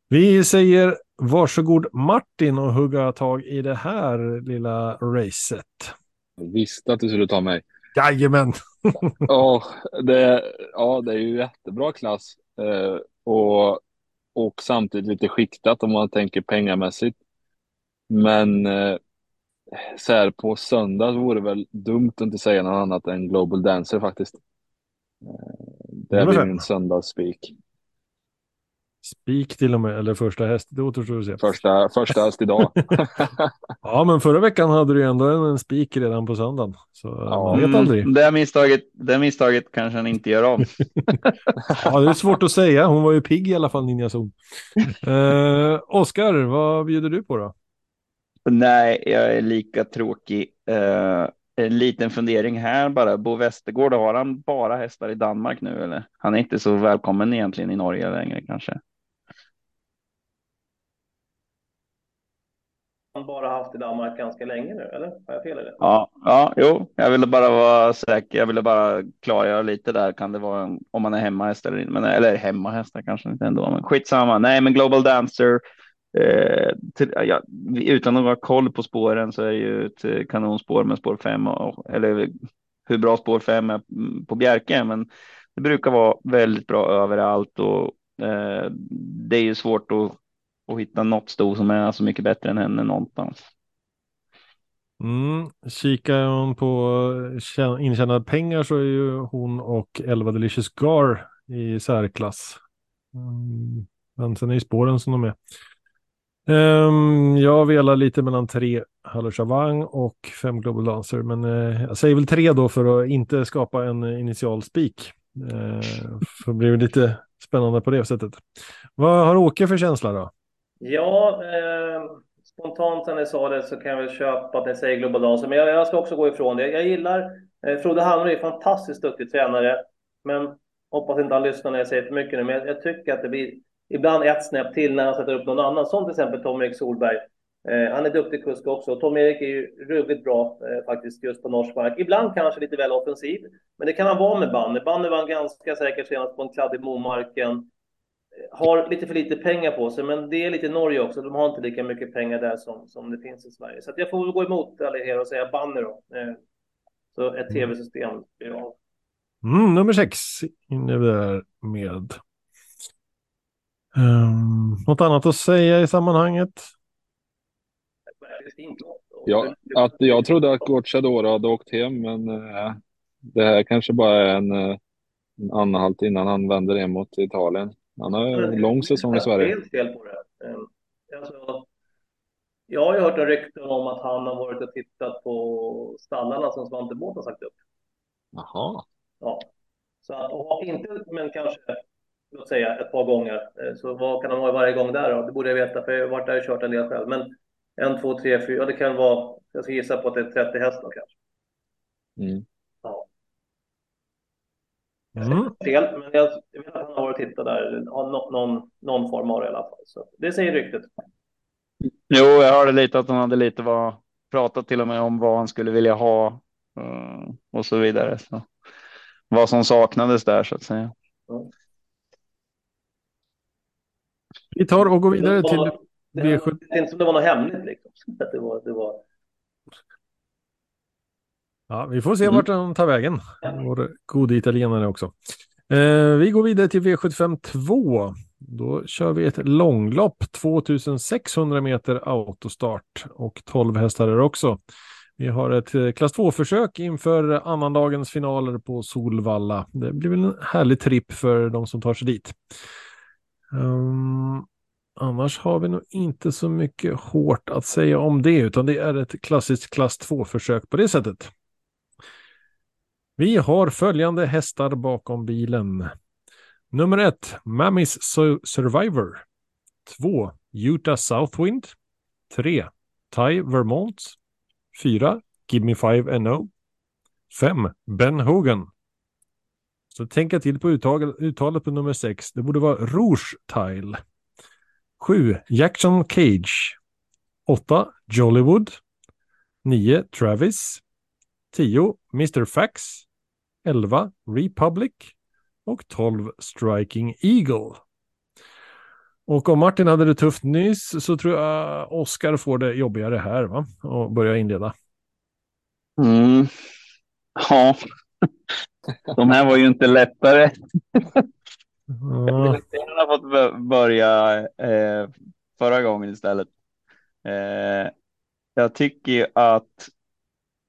Vi säger varsågod Martin och hugga tag i det här lilla racet. Jag visste att du skulle ta mig. Jajamän! *laughs* Ja, det, ja, det är ju jättebra klass. Eh, och, och samtidigt lite skiktat om man tänker pengamässigt. Men eh, så här på söndag vore det väl dumt att inte säga något annat än Global Dancer faktiskt. Eh, det blir min söndagsspik. Spik till och med, eller första häst, det återstår att se. Första, första häst idag. *laughs* *laughs* Ja, men förra veckan hade du ju ändå en, en spik redan på söndagen. Så Ja. man vet aldrig. Mm, det, misstaget, det misstaget kanske han inte gör om. *laughs* Ja, det är svårt att säga. Hon var ju pigg i alla fall, Ninja Zon. Eh, Oskar, vad bjuder du på då? Nej, jag är lika tråkig. Eh, en liten fundering här bara. Bo Westergård, har han bara hästar i Danmark nu eller? Han är inte så välkommen egentligen i Norge längre kanske. Bara haft i Danmark ganska länge nu, eller? Har jag fel i det? Ja, ja, jo, jag ville bara vara säker. Jag ville bara klargöra lite där. Kan det vara om man är hemmahäst eller inte? Eller hemmahästar kanske inte ändå, men skitsamma. Nej, men Global Dancer. Eh, till, ja, utan att ha koll på spåren så är det ju ett eh, kanonspår med spår 5 eller hur bra spår 5 är mm, på Bjerke, men det brukar vara väldigt bra överallt och eh, det är ju svårt att, och hitta något sto som är så mycket bättre än henne någonstans. Mm, kikar hon på intjänade pengar så är ju hon och Elva Delicious Gar i särklass. Mm, men sen är ju spåren som de är. Um, jag velar lite mellan tre Hallersavang och fem Global Dancer, men uh, jag säger väl tre då för att inte skapa en initial spik. Uh, för det blir lite spännande på det sättet. Vad har Åke för känsla då? Ja, eh, spontant när ni sa det så kan jag väl köpa att ni säger Global Dancer, men jag, jag ska också gå ifrån det. Jag gillar, eh, Frode Hallner är fantastiskt duktig tränare, men hoppas inte han lyssnar när jag säger för mycket nu, men jag, jag tycker att det blir ibland ett snäpp till när han sätter upp någon annan, som till exempel Tom-Erik Solberg. Eh, han är duktig kusk också. Tom-Erik är ju ruggigt bra eh, faktiskt just på norsk mark. Ibland kanske lite väl offensiv, men det kan han vara med Banne. Banne vann ganska säkert senast på en kladdig Momarken. Har lite för lite pengar på sig, men det är lite Norge också. De har inte lika mycket pengar där som, som det finns i Sverige. Så att jag får väl gå emot alla er och säga Banne då. Eh, så ett tv-system blir av. Mm, nummer sex inne där med. Um, något annat att säga i sammanhanget? Ja, att jag trodde att Gocciadoro hade åkt hem, men eh, det här kanske bara är en, eh, en anhalt innan han vänder hem mot Italien. Han har en lång säsong i Sverige. Helt fel på det. Eh, Alltså, jag har ju hört en rykten om att han har varit och tittat på stallarna som Svante Båth har sagt upp. Jaha. Ja. Så att, och inte, men kanske, låt säga ett par gånger. Eh, Så vad kan han ha varje gång där då? Det borde jag veta, för jag har varit där och kört en del själv. Men en, två, tre, fyra, det kan vara, jag ska gissa på att det är 30 hästar kanske. Mm. Mm. Fel, men jag, vet att han har varit och tittat där, nå- någon, någon form av det i alla fall. Så det säger ryktet. Jo, jag hörde lite att han hade lite vad, pratat till och med om vad han skulle vilja ha eh, och så vidare. Så, vad som saknades där så att säga. Vi tar och går vidare Det till var- Det V7. är inte som det var något hemligt liksom. *laughs* Det var, det var... Ja, vi får se Mm. vart den tar vägen. Vår gode italienare också. Eh, vi går vidare till V75 2. Då kör vi ett långlopp, 2600 meter autostart och 12 hästar är också. Vi har ett eh, klass 2-försök inför annandagens finaler på Solvalla. Det blir väl en härlig tripp för de som tar sig dit. Ehm, annars har vi nog inte så mycket hårt att säga om det, utan det är ett klassiskt klass 2-försök på det sättet. Vi har följande hästar bakom bilen. Nummer ett, Mammy's Survivor. Två, Utah Southwind. Tre, Ty Vermont. Fyra, Give Me Five NO. Fem, Ben Hogan. Så tänka till på uttal, uttalet på nummer sex. Det borde vara Rouge Tile. Sju, Jackson Cage. Åtta, Jollywood. Nio, Travis. 10 Mr. Fax, 11 Republic och 12 Striking Eagle. Och om Martin hade det tufft nyss så tror jag Oskar får det jobbigare här va? Och börja inleda. Mm. Ja, *laughs* de här var ju inte lättare. *laughs* Jag Ja, ville gärna fått bö- börja eh, förra gången istället. Eh, jag tycker ju att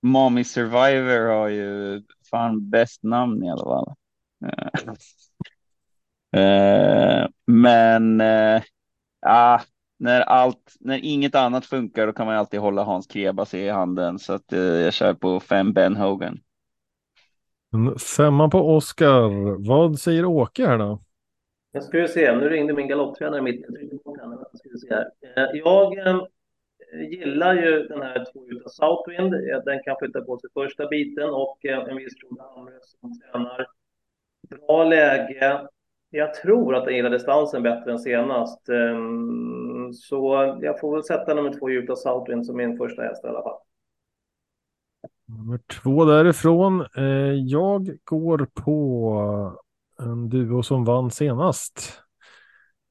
Mommy Survivor har ju fan bäst namn i alla fall. Eh, men eh, ah, när allt, när inget annat funkar, då kan man alltid hålla Hans Krebas i handen. Så att jag kör på fem Ben Hogan. En Femma på Oscar. Vad säger Åke här då? Jag ska ju se, nu ringde min galopptränare mitt Jag eh, Eh, gillar ju den här två Southwind. Eh, den kan flytta på sig första biten och eh, en viss Frode Hamre som tränar. Bra läge. Jag tror att den gillar distansen bättre än senast. Ehm, så jag får väl sätta nummer två Utah Southwind som min första häst i alla fall. Nummer två därifrån. Jag går på en duo som vann senast.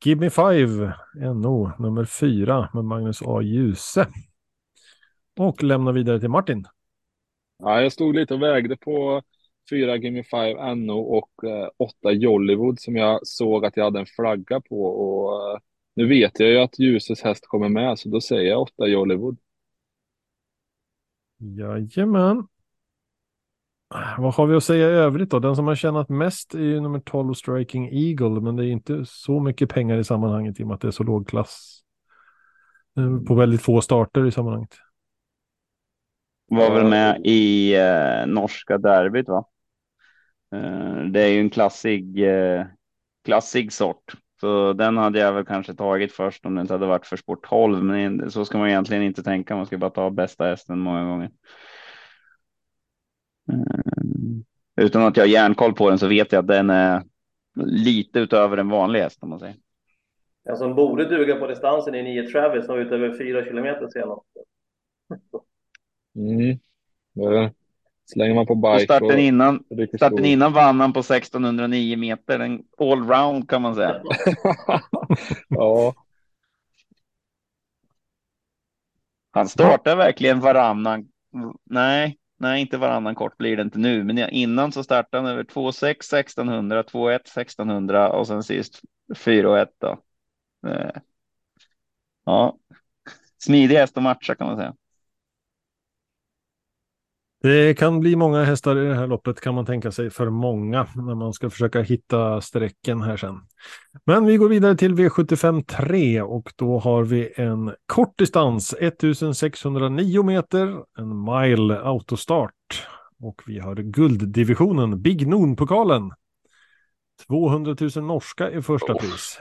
Give me five, NO, nummer fyra med Magnus A. Djuse. Och lämnar vidare till Martin. Ja, jag stod lite och vägde på fyra Gimme Five NO och eh, åtta Jollywood som jag såg att jag hade en flagga på. Och eh, nu vet jag ju att Ljuses häst kommer med, så då säger jag åtta Jollywood. Jajamän. Vad har vi att säga i övrigt då? Den som har tjänat mest är ju nummer 12 Striking Eagle, men det är inte så mycket pengar i sammanhanget i och med att det är så låg klass. På väldigt få starter i sammanhanget. Var väl med i eh, norska derbyt va? Eh, det är ju en klassig, eh, klassig sort. Så den hade jag väl kanske tagit först om det inte hade varit för sport 12. Men så ska man egentligen inte tänka. Man ska bara ta bästa hästen många gånger. Eh, utan att jag har järnkoll på den så vet jag att den är lite utöver en vanlig häst om man säger. Den som borde duga på distansen är nio Travis som var ute över fyra kilometer senast. Mm. Slänger man på Och bike starten innan, rycker starten innan vann han på 1609 meter. En allround kan man säga. *laughs* ja, Han startar verkligen varannan. Nej, nej, inte varannan kort blir det inte nu, men innan så startade han över 2,6 1600, 2,1 1600 och sen sist 4,1 då. Eh, ja, smidig häst att matcha kan man säga. Det kan bli många hästar i det här loppet kan man tänka sig för många när man ska försöka hitta strecken här sen. Men vi går vidare till V75 3 och då har vi en kort distans 1609 meter, en mile autostart och vi har gulddivisionen Big Noon-pokalen. 200 000 norska i första Oh. pris.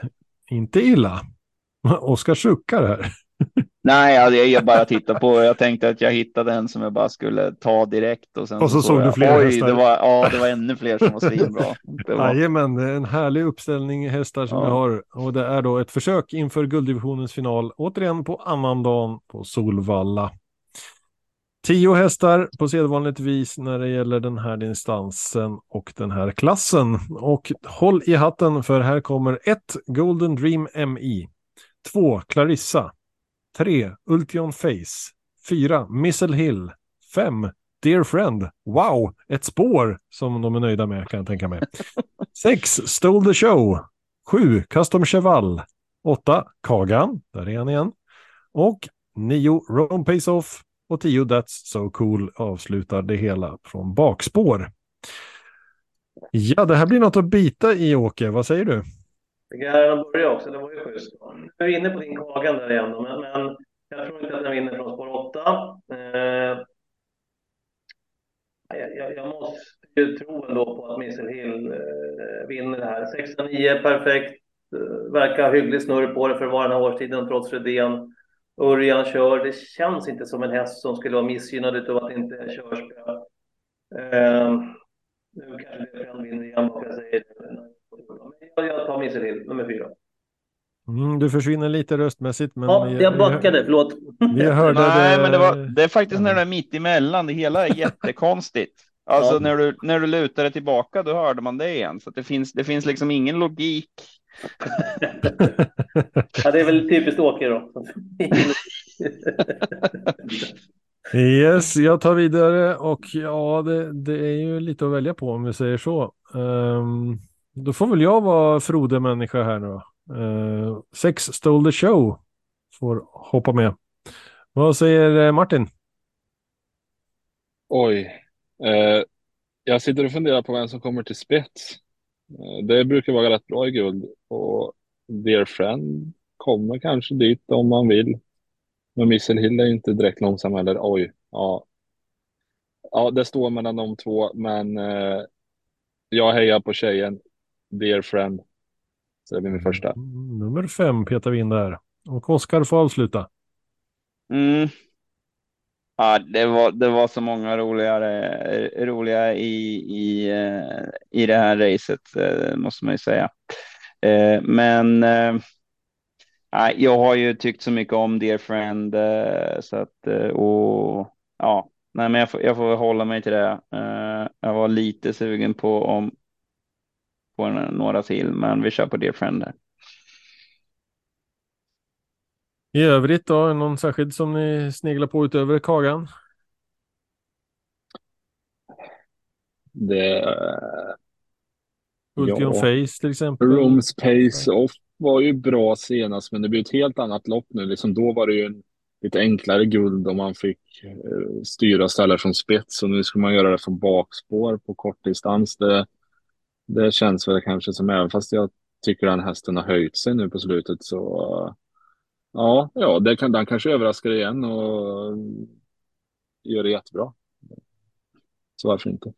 Inte illa. *laughs* Oskar suckar här. *laughs* Nej, jag, jag bara tittar på. Jag tänkte att jag hittade en som jag bara skulle ta direkt och sen Och så såg du jag, fler Oj, hästar. det var, ja, det var ännu fler som var svinbra. Var, Jajamän, en härlig uppställning hästar som Ja. vi har. Och det är då ett försök inför gulddivisionens final. Återigen på annandagen på Solvalla. Tio hästar på sedvanligt vis när det gäller den här distansen och den här klassen. Och håll i hatten för här kommer ett Golden Dream MI. Två Clarissa. Tre Ultion Face. Fyra Missile Hill. Fem Dear Friend. Wow, ett spår som de är nöjda med kan jag tänka mig. *laughs* Sex Stole the Show. Sju Custom Cheval. Åtta Kagan, där är han igen. Och nio Rome Pace Off. Och tio That's So Cool avslutar det hela från bakspår. Ja, det här blir något att bita i Åke. Vad säger du? Tycker jag den också, det var ju schysst. Nu är vi inne på din Kagan där igen, då, men, men jag tror inte att den vinner från spår 8. Eh, jag, jag, jag måste ju tro ändå på att Missel Hill eh, vinner det här. 609, perfekt. Eh, verkar hygglig snurr på det för att vara den här årstiden trots Rydén. Örjan kör. Det känns inte som en häst som skulle vara missgynnad utav att det inte är körspö. Eh, nu kanske det är vinner igen, vad jag säger. Men jag, jag tar Missile Hill, nummer fyra. Mm, du försvinner lite röstmässigt. Men Ja, vi- jag vi- backade, förlåt. Vi hörde nej, det. men det, var, det är faktiskt när det är mitt emellan. Det hela är *laughs* jättekonstigt. Alltså Ja. när, du, när du lutar det tillbaka, då hörde man det igen. Så att det, finns, det finns liksom ingen logik. *laughs* Ja, det är väl typiskt Åke då. Yes, jag tar vidare och ja, det, det är ju lite att välja på om vi säger så. Ehm, då får väl jag vara Frode människa här nu då. Uh, sex Stole the Show får hoppa med. Vad säger eh, Martin? Oj. Eh, jag sitter och funderar på vem som kommer till spets. Eh, det brukar vara rätt bra i guld och Dear Friend kommer kanske dit om man vill. Men Missile Hill är inte direkt långsam heller. Oj, ja. Ja, det står mellan de två, men eh, jag hejar på tjejen. Dear Friend. Så det blir min första. Mm, Nummer fem petar vi in där. Och Oskar får avsluta. Mm. Ja, det var, det var så många roligare, roliga i, i, eh, i det här racet, eh, måste man ju säga. Eh, Men nej, jag har ju tyckt så mycket om Dear Friend så att och ja, nej, men jag får, jag får hålla mig till det. Jag var lite sugen på om på några till, men vi kör på Dear Friend här. I övrigt då, någon särskild som ni sneglar på utöver Kagan? Det, Ultion Ja. Face till exempel. Rooms Pace Off var ju bra senast, men det blir ett helt annat lopp nu. Liksom då var det ju en lite enklare guld om man fick eh, styra ställen från spets och nu ska man göra det från bakspår på kortdistans. Det, det känns väl kanske som, även fast jag tycker den hästen har höjt sig nu på slutet så ja, ja, det kan, den kanske överraskar igen och gör det jättebra. Så varför inte?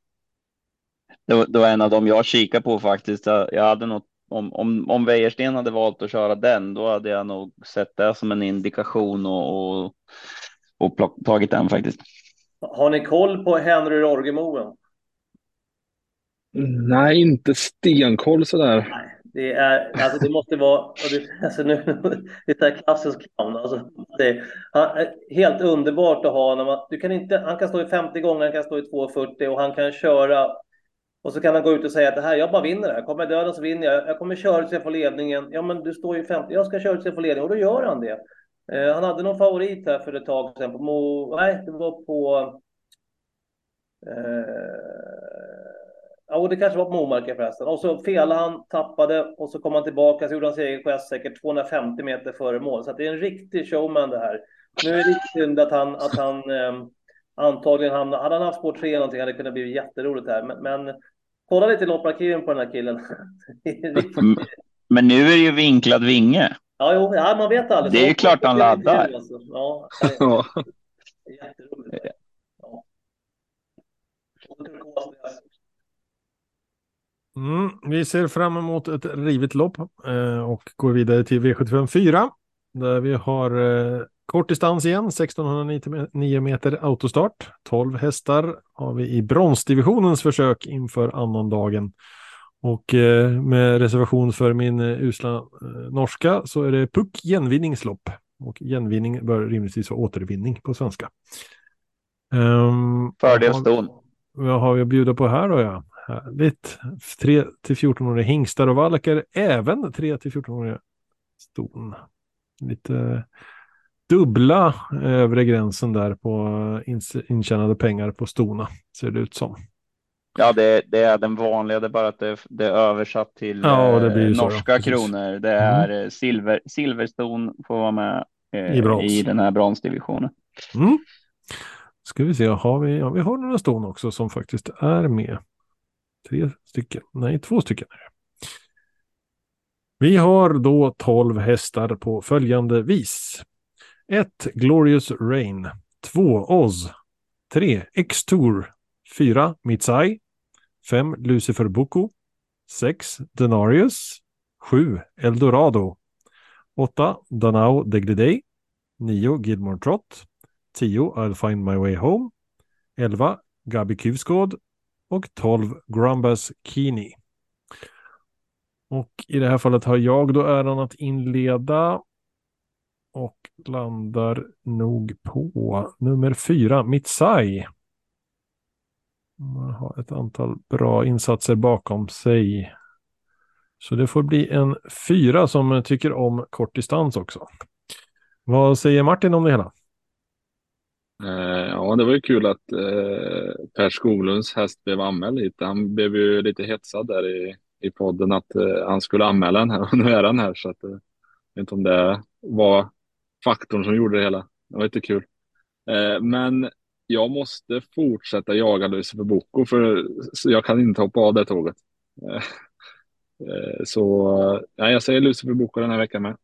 Det var, det var en av dem jag kikade på faktiskt. Jag, jag hade något, om, om, om Wäjersten hade valt att köra den, då hade jag nog sett det som en indikation och, och, och plock, tagit den faktiskt. Har ni koll på Henry Rorgemoen? Nej, inte stenkoll sådär. Nej, det är, alltså det måste vara, det, alltså nu, det är klassisk clown. Alltså, det, han, är helt underbart att ha honom. Du kan inte, han kan stå i 50 gånger, han kan stå i 240 och han kan köra och så kan han gå ut och säga att det här, jag bara vinner det här. Kommer jag döda så vinner jag. Jag kommer köra tills jag får ledningen. Ja, men du står ju 50. Jag ska köra tills jag får ledningen och då gör han det. Eh, han hade någon favorit här för ett tag sedan på Mo... Nej, det var på... Eh, ja, det kanske var på Momarken förresten. Och så felade han, tappade och så kom han tillbaka så gjorde han sin egen gest säkert 250 meter före mål. Så det är en riktig showman det här. Nu är det riktigt synd att han, att han eh, antagligen hamnar... Hade han haft spår 3 någonting hade det kunnat bli jätteroligt här. Men, men kolla lite lopparkiven på den här killen. Mm. Men nu är det ju vinklad vinge. Ja, jo, ja, man vet aldrig. Det är ju klart han laddar. Alltså. Ja, jätteroligt. Ja. Mm, vi ser fram emot ett rivet lopp eh, och går vidare till V75 4. Där vi har eh, kort distans igen, 1609 meter autostart. 12 hästar har vi i bronsdivisionens försök inför annandagen. Och eh, med reservation för min eh, usla eh, norska så är det puck genvinningslopp. Och genvinning bör rimligtvis vara återvinning på svenska. Um, Fördelston. vad har vi att bjuda på här då? Ja? Härligt. 3 till 14-åriga hingstar och valkar, även 3 till 14-åriga ston. Lite dubbla övre gränsen där på intjänade pengar på stona, ser det ut som. Ja, det, det är den vanliga, det är bara att det, det är översatt till Ja, det eh, så, norska precis. kronor. Det är eh, silver, silverston får vara med eh, I i den här bronsdivisionen. Mm. Ska vi se, har vi, ja, vi har några ston också som faktiskt är med. Tre stycken, nej två stycken. Vi har då 12 hästar på följande vis. 1. Glorious Rain. 2. Oz. 3. X-Tour. 4. Mitsai. 5. Lucifer Boko. 6. Denarius. 7. Eldorado. 8. Danao Degliday. 9. Gilmore Trot. 10. I'll find my way home. 11. Gabi Kuvskåd. Och 12. Grumbas Kini. Och i det här fallet har jag då äran att inleda. Och landar nog på nummer 4, Mitsai. Man har ett antal bra insatser bakom sig. Så det får bli en fyra som tycker om kort distans också. Vad säger Martin om det hela? Eh, ja, det var ju kul att eh, Per Skoglunds häst blev anmäld hit. Han blev ju lite hetsad där i, i podden att eh, han skulle anmäla den här *laughs* och nu är han här så att jag vet inte om det var faktorn som gjorde det hela. Det var inte kul. Men jag måste fortsätta jaga Lucifer Boko, för jag kan inte hoppa av det tåget. *laughs* Så ja, jag säger Lucifer Boko den här veckan med.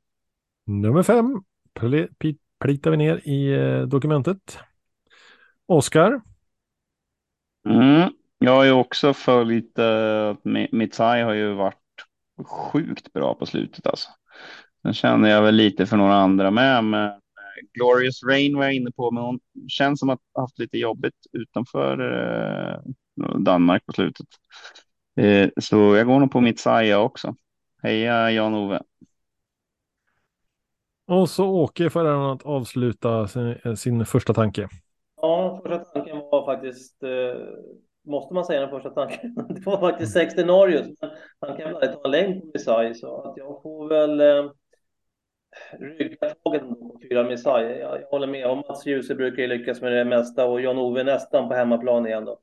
Nummer fem plitar vi ner i eh, dokumentet. Oskar? Mm, jag har ju också följt, eh, uh, Mitsai har ju varit sjukt bra på slutet alltså. Sen känner jag väl lite för några andra med, men eh, Glorious Rain var jag inne på, men hon känns som att ha haft lite jobbigt utanför eh, Danmark på slutet. Eh, så jag går nog på mitt också. Heja Jan-Ove. Och så Åke för han att avsluta sin, sin, första tanke. Ja, första tanken var faktiskt, eh, måste man säga den första tanken? *laughs* Det var faktiskt 60 Narius, men han kan väl ta en längd på Messiah, så att jag får väl eh, rygga tåget på fyra Messiah. Jag, jag håller med. Och Mats Djuse brukar ju lyckas med det mesta och Jan-Ove nästan på hemmaplan igen då.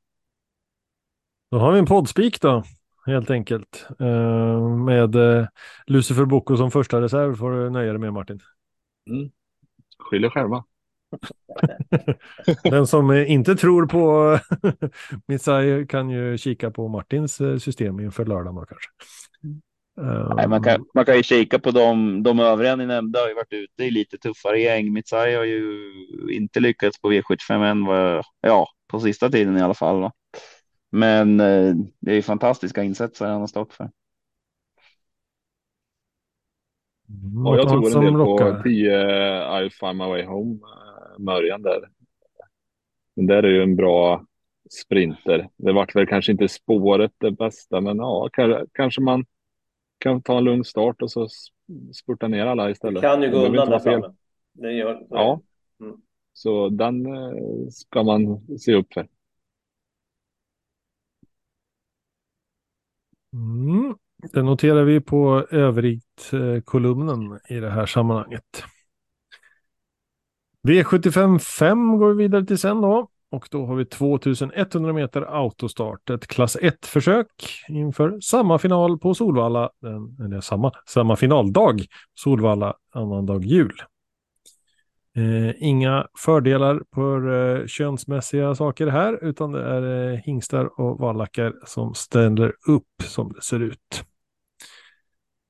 Då har vi en poddspik då, helt enkelt. Uh, med uh, Lucifer Bocco som första reserv får du nöja dig med Martin. Mm. Skyller själva. *laughs* Den som inte tror på *laughs* Missai kan ju kika på Martins eh, system inför lördag kanske. Nej, man, kan, man kan ju kika på de, de övriga ni nämnde har ju varit ute i lite tuffare gäng. Mitsai har ju inte lyckats på V75 än ja, på sista tiden i alla fall. Va? Men eh, det är ju fantastiska insatser han har stått för. Mm, ja, jag tror en del rockar. på 10 I'll find my way home, eh, Mörjan där. Den där är ju en bra sprinter. Det vart väl kanske inte spåret det bästa, men ja, kanske man kan ta en lugn start och så spurta ner alla istället. Det kan ju gå undan där framme. Det gör, ja, mm. så den eh, ska man se upp för. Mm. Det noterar vi på övrigt-kolumnen i det här sammanhanget. V75 5 går vi vidare till sen då. Och då har vi 2100 meter autostart, ett klass 1-försök inför samma final på Solvalla, eller samma, samma finaldag, Solvalla, annandag jul. Eh, inga fördelar för eh, könsmässiga saker här, utan det är eh, hingstar och vallackar som ställer upp som det ser ut.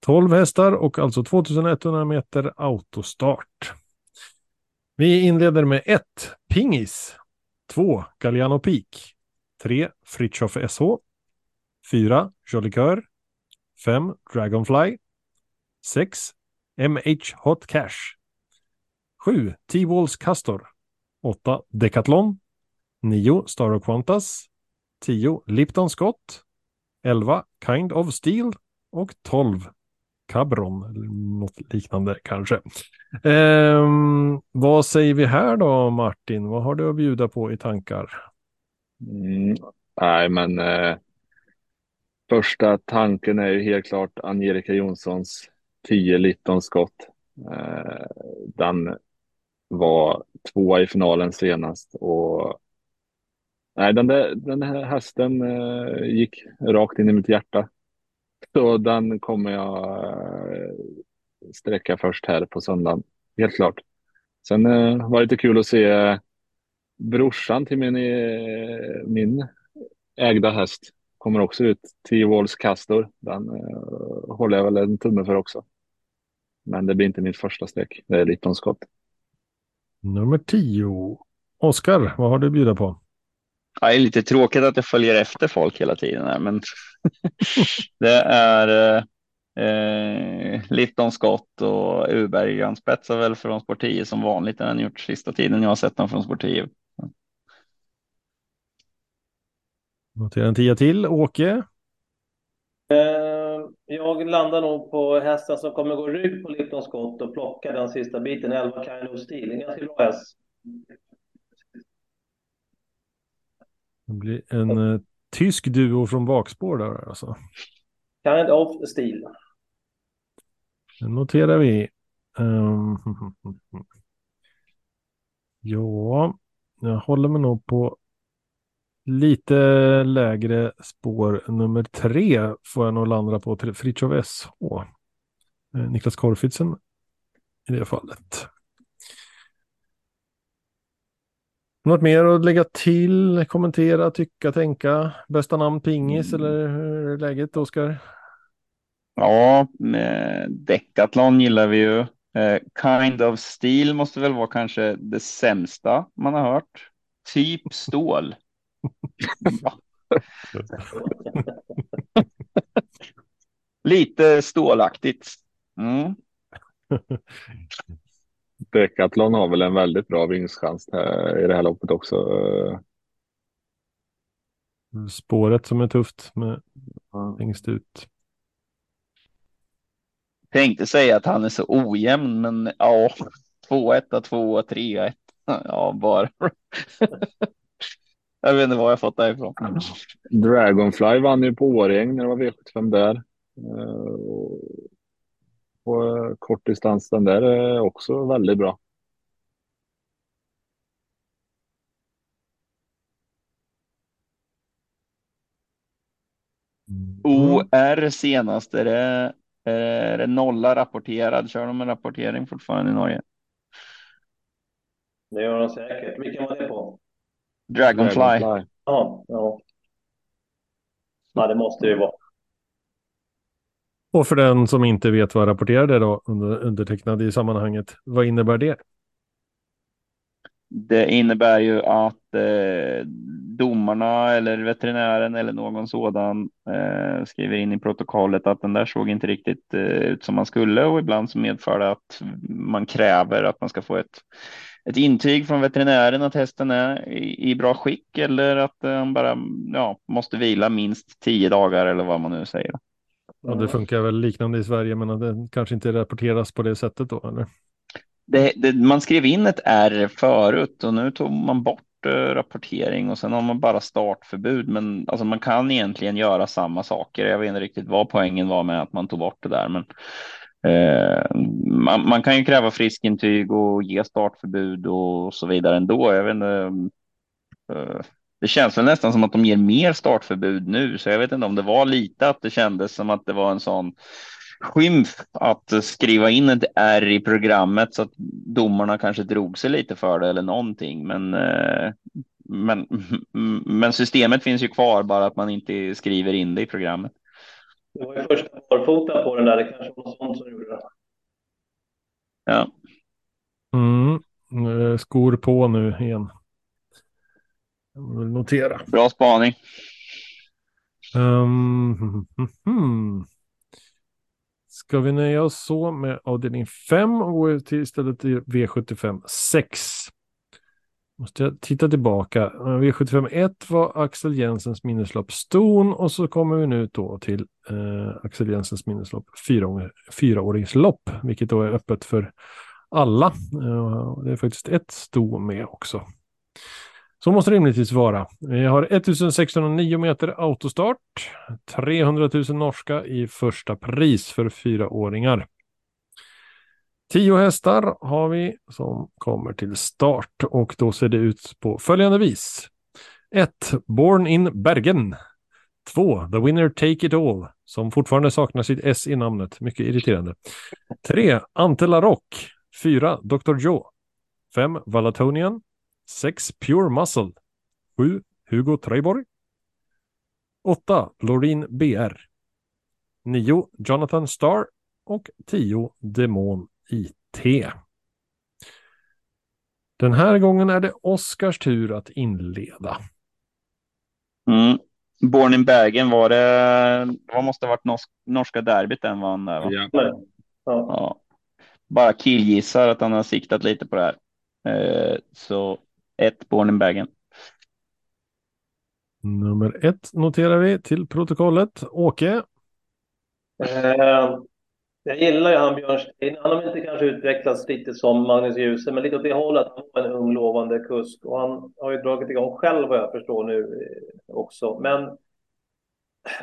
12 hästar och alltså 2100 meter autostart. Vi inleder med 1. Pingis 2. Galliano Peak. 3. Fritjof SH. 4. Jolicoeur. 5. Dragonfly. 6. MH Hot Cash. 7. T-Walls Castor. 8. Decathlon. 9. Star of Qantas. 10. Lipton Scott. 11. Kind of Steel. Och 12. Cabron, eller något liknande kanske. Eh, vad säger vi här då, Martin? Vad har du att bjuda på i tankar? Mm, nej, men eh, första tanken är ju helt klart Angelica Jonssons 10 Litton skott. Eh, den var tvåa i finalen senast och nej, den, där, den här hästen eh, gick rakt in i mitt hjärta. Så den kommer jag eh, sträcka först här på söndagen, helt klart. Sen eh, var det lite kul att se eh, brorsan till min, eh, min ägda häst kommer också ut. T-Walls Castor. Den eh, håller jag väl en tumme för också. Men det blir inte mitt första streck. Det är Litton skott. Nummer 10. Oskar, vad har du att bjuda på? Ja, det är lite tråkigt att jag följer efter folk hela tiden här, men *laughs* det är eh, eh Litton Scott och Uberg. Han spetsar väl från Sport 10 som vanligt. Den har gjort sista tiden jag har sett honom från Sport 10. Notera en tia till. Åke? Eh, jag landar nog på hästen som kommer gå rygg på Lipton Scott och plocka den sista biten, 11 Kind of Steel. En ganska bra häst. Det blir en uh, tysk duo från bakspår där alltså. Kind of Steel. Det noterar vi. Um, *laughs* ja, jag håller mig nog på lite lägre spår. Nummer tre får jag nog landa på till Fritiof SH. Eh, Niklas Korfitsen i det fallet. Något mer att lägga till, kommentera, tycka, tänka? Bästa namn pingis Mm. eller hur är läget Oskar? Ja, eh, Decathlon gillar vi ju. Eh, kind of Steel måste väl vara kanske det sämsta man har hört. Typ stål. *laughs* Lite stålaktigt. Mm. Decathlon har väl en väldigt bra vinstchans här, i det här loppet också. Spåret som är tufft med längst ut. Tänkte säga att han är så ojämn, men ja, 2-1, 2 3 1 Ja, bara. Jag vet inte vad jag fått därifrån. Dragonfly vann ju på Årjäng när det var V75 där. Eh, och På eh, kort distans den där är också väldigt bra. Mm. OR senast, är det, är det nolla rapporterad? Kör de med rapportering fortfarande i Norge? Det gör de säkert. Vilken var det? Dragonfly. Dragonfly. Ja, ja. Ja, det måste det ju vara. Och för den som inte vet vad rapporterade då, under, undertecknad i sammanhanget, vad innebär det? Det innebär ju att eh, domarna eller veterinären eller någon sådan eh, skriver in i protokollet att den där såg inte riktigt eh, ut som man skulle och ibland så medför det att man kräver att man ska få ett, ett intyg från veterinären att hästen är i, i bra skick eller att han bara ja, måste vila minst tio dagar eller vad man nu säger. Ja, det funkar väl liknande i Sverige, men att det kanske inte rapporteras på det sättet då, eller? Det, det, man skrev in ett R förut och nu tog man bort eh, rapportering och sen har man bara startförbud. Men alltså, man kan egentligen göra samma saker. Jag vet inte riktigt vad poängen var med att man tog bort det där, men Eh, man, man, kan ju kräva friskintyg och ge startförbud och så vidare ändå. Jag vet inte. Eh, det känns väl nästan som att de ger mer startförbud nu, så jag vet inte om det var lite att det kändes som att det var en sån skymf att skriva in ett R i programmet så att domarna kanske drog sig lite för det eller någonting. Men, eh, men, *laughs* men systemet finns ju kvar, bara att man inte skriver in det i programmet. Det var ju första barfota på den där. Det kanske var sånt som gjorde det. Ja. Mm. Skor på nu igen. Jag vill notera. Bra spaning. Um, Ska vi nöja oss så med avdelning 5 och gå till istället till V75 6? Måste jag titta tillbaka. Eh, V751 var Axel Jensens minneslopp Ston och så kommer vi nu då till eh, Axel Jensens minneslopp fyra, fyraåringslopp, vilket då är öppet för alla. Eh, det är faktiskt ett sto med också. Så måste det rimligtvis vara. Vi har 1609 meter autostart. 300 000 norska i första pris för fyraåringar. Tio hästar har vi som kommer till start och då ser det ut på följande vis. 1. Born in Bergen. 2. The Winner Take It All, som fortfarande saknar sitt S i namnet. Mycket irriterande. 3. Ante Rock. 4. Dr. Joe. 5. Valatonian. 6. Pure Muscle. 7. Hugo Treiborg. 8. Loreen BR. 9. Jonathan Starr. Och 10. Demon IT. Den här gången är det Oscars tur att inleda. Mm. Born in Bergen var det, vad måste ha varit norsk, norska derbyt den vann där va? Ja. Ja. Ja. Bara killgissar att han har siktat lite på det här. Eh, så ett Born in Bergen. Nummer ett noterar vi till protokollet. Åke. Eh, jag gillar ju han Björnstein. Han har inte kanske utvecklats riktigt som Magnus Djuse, men lite åt det hållet. Han var en ung lovande kusk och han har ju dragit igång själv vad jag förstår nu eh, också. Men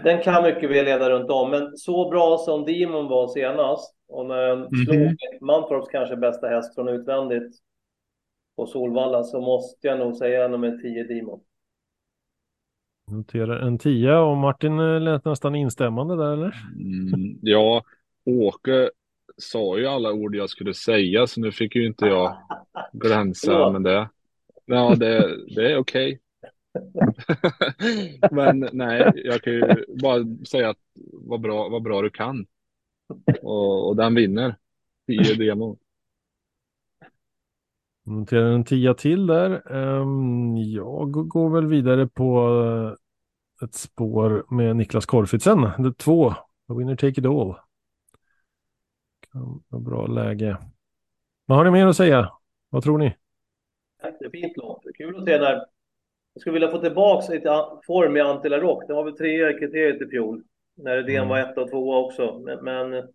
den kan mycket väl leda runt om, men så bra som Demon var senast och när den slog Mantorps kanske bästa häst från utvändigt på Solvalla så måste jag nog säga nummer 10 Demon. Noterar en tia och Martin eh, lät nästan instämmande där eller? Mm, ja, Åke sa ju alla ord jag skulle säga, så nu fick ju inte jag *laughs* glänsa med det. Ja, det, det är okej. *laughs* Men nej, jag kan ju bara säga att vad bra, vad bra du kan. Och, och den vinner. 10 demo. Noterar en tia till där. Um, jag går väl vidare på eh, ett spår med Niklas Korfitsen. Det är två. The winner take it all. Bra läge. Vad har ni mer att säga? Vad tror ni? Jättefint lopp. Kul att se när... Jag skulle vilja få tillbaka lite form i Antilla Rock. Den var väl trea i kriteriet i fjol. När idén mm. var ett och tvåa också. Men, men,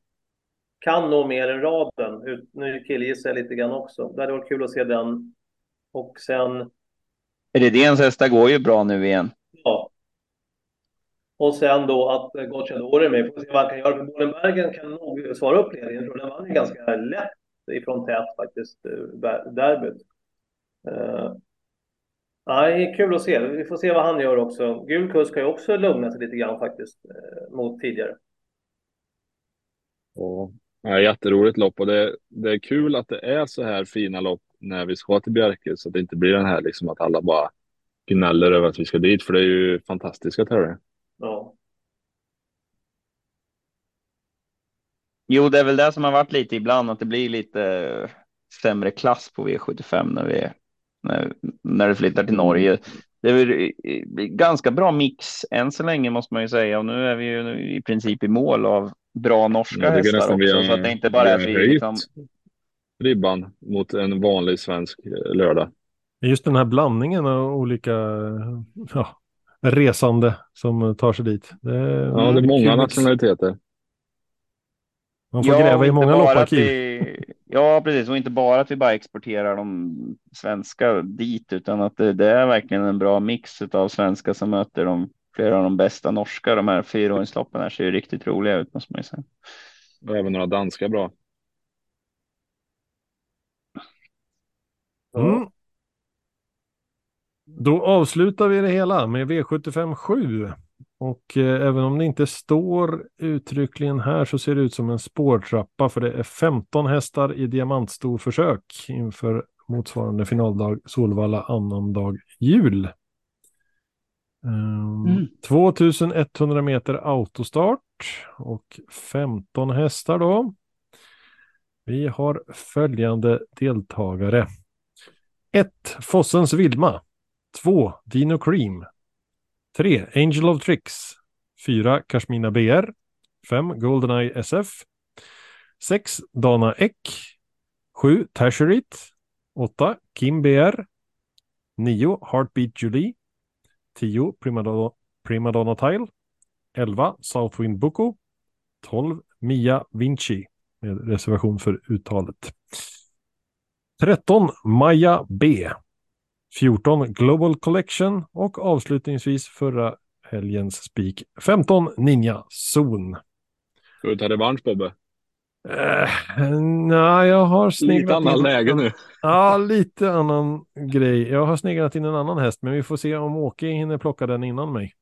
kan nå mer än raden. Nu killgissar jag lite grann också. Det hade varit kul att se den. Och sen... Redéns hästar går ju bra nu igen. Ja. Och sen då att Gocciador är med. Får se vad han kan göra. För kan nog svara upp ledningen. Jag tror den vann ju ganska lätt ifrån tät faktiskt, eh, derbyt. Uh, nej, kul att se. Vi får se vad han gör också. Gul kusk har ju också lugnat sig lite grann faktiskt uh, mot tidigare. Ja, jätteroligt lopp och det, det är kul att det är så här fina lopp när vi ska till Bjerke så att det inte blir den här liksom att alla bara gnäller över att vi ska dit för det är ju fantastiska tävlingar. Ja. Jo, det är väl det som har varit lite ibland att det blir lite sämre klass på V75 när vi när, när det flyttar till Norge. Det är väl ganska bra mix än så länge måste man ju säga och nu är vi ju i princip i mål av bra norska hästar också har, så att det inte bara är att vi liksom... ribban mot en vanlig svensk eh, lördag. Just den här blandningen av olika ja, resande som tar sig dit. Det ja, det är många nationaliteter. Man får ja, gräva i många lopparkiv. Ja, precis. Och inte bara att vi bara exporterar de svenska dit, utan att det, det är verkligen en bra mix av svenska som möter de flera av de bästa norska. De här fyraåringsloppen här ser ju riktigt roliga ut måste man ju säga. Och även några danska bra. Mm. Då avslutar vi det hela med V75 7. Och eh, även om det inte står uttryckligen här så ser det ut som en spårtrappa för det är 15 hästar i diamantstorförsök inför motsvarande finaldag Solvalla annandag jul. Um, mm. 2100 meter autostart och 15 hästar då. Vi har följande deltagare. 1. Fossens Vilma. 2. Dino Cream. 3. Angel of Tricks. 4. Kashmina BR. 5. Goldeneye SF. 6. Dana Eck. 7. Tasherit. 8. Kim BR. 9. Heartbeat Julie. 10 Primadonna, Primadonna Tile, 11 Southwind Buko, 12 Mia Vinci med reservation för uttalet. 13 Maja B. 14 Global Collection och avslutningsvis förra helgens spik 15 Ninja Zon. Ska du ta revansch Bobbe? Uh, nej, jag har sneglat Lite annan in... läge nu. Ja, lite annan grej. Jag har sneglat in en annan häst, men vi får se om Åke hinner plocka den innan mig.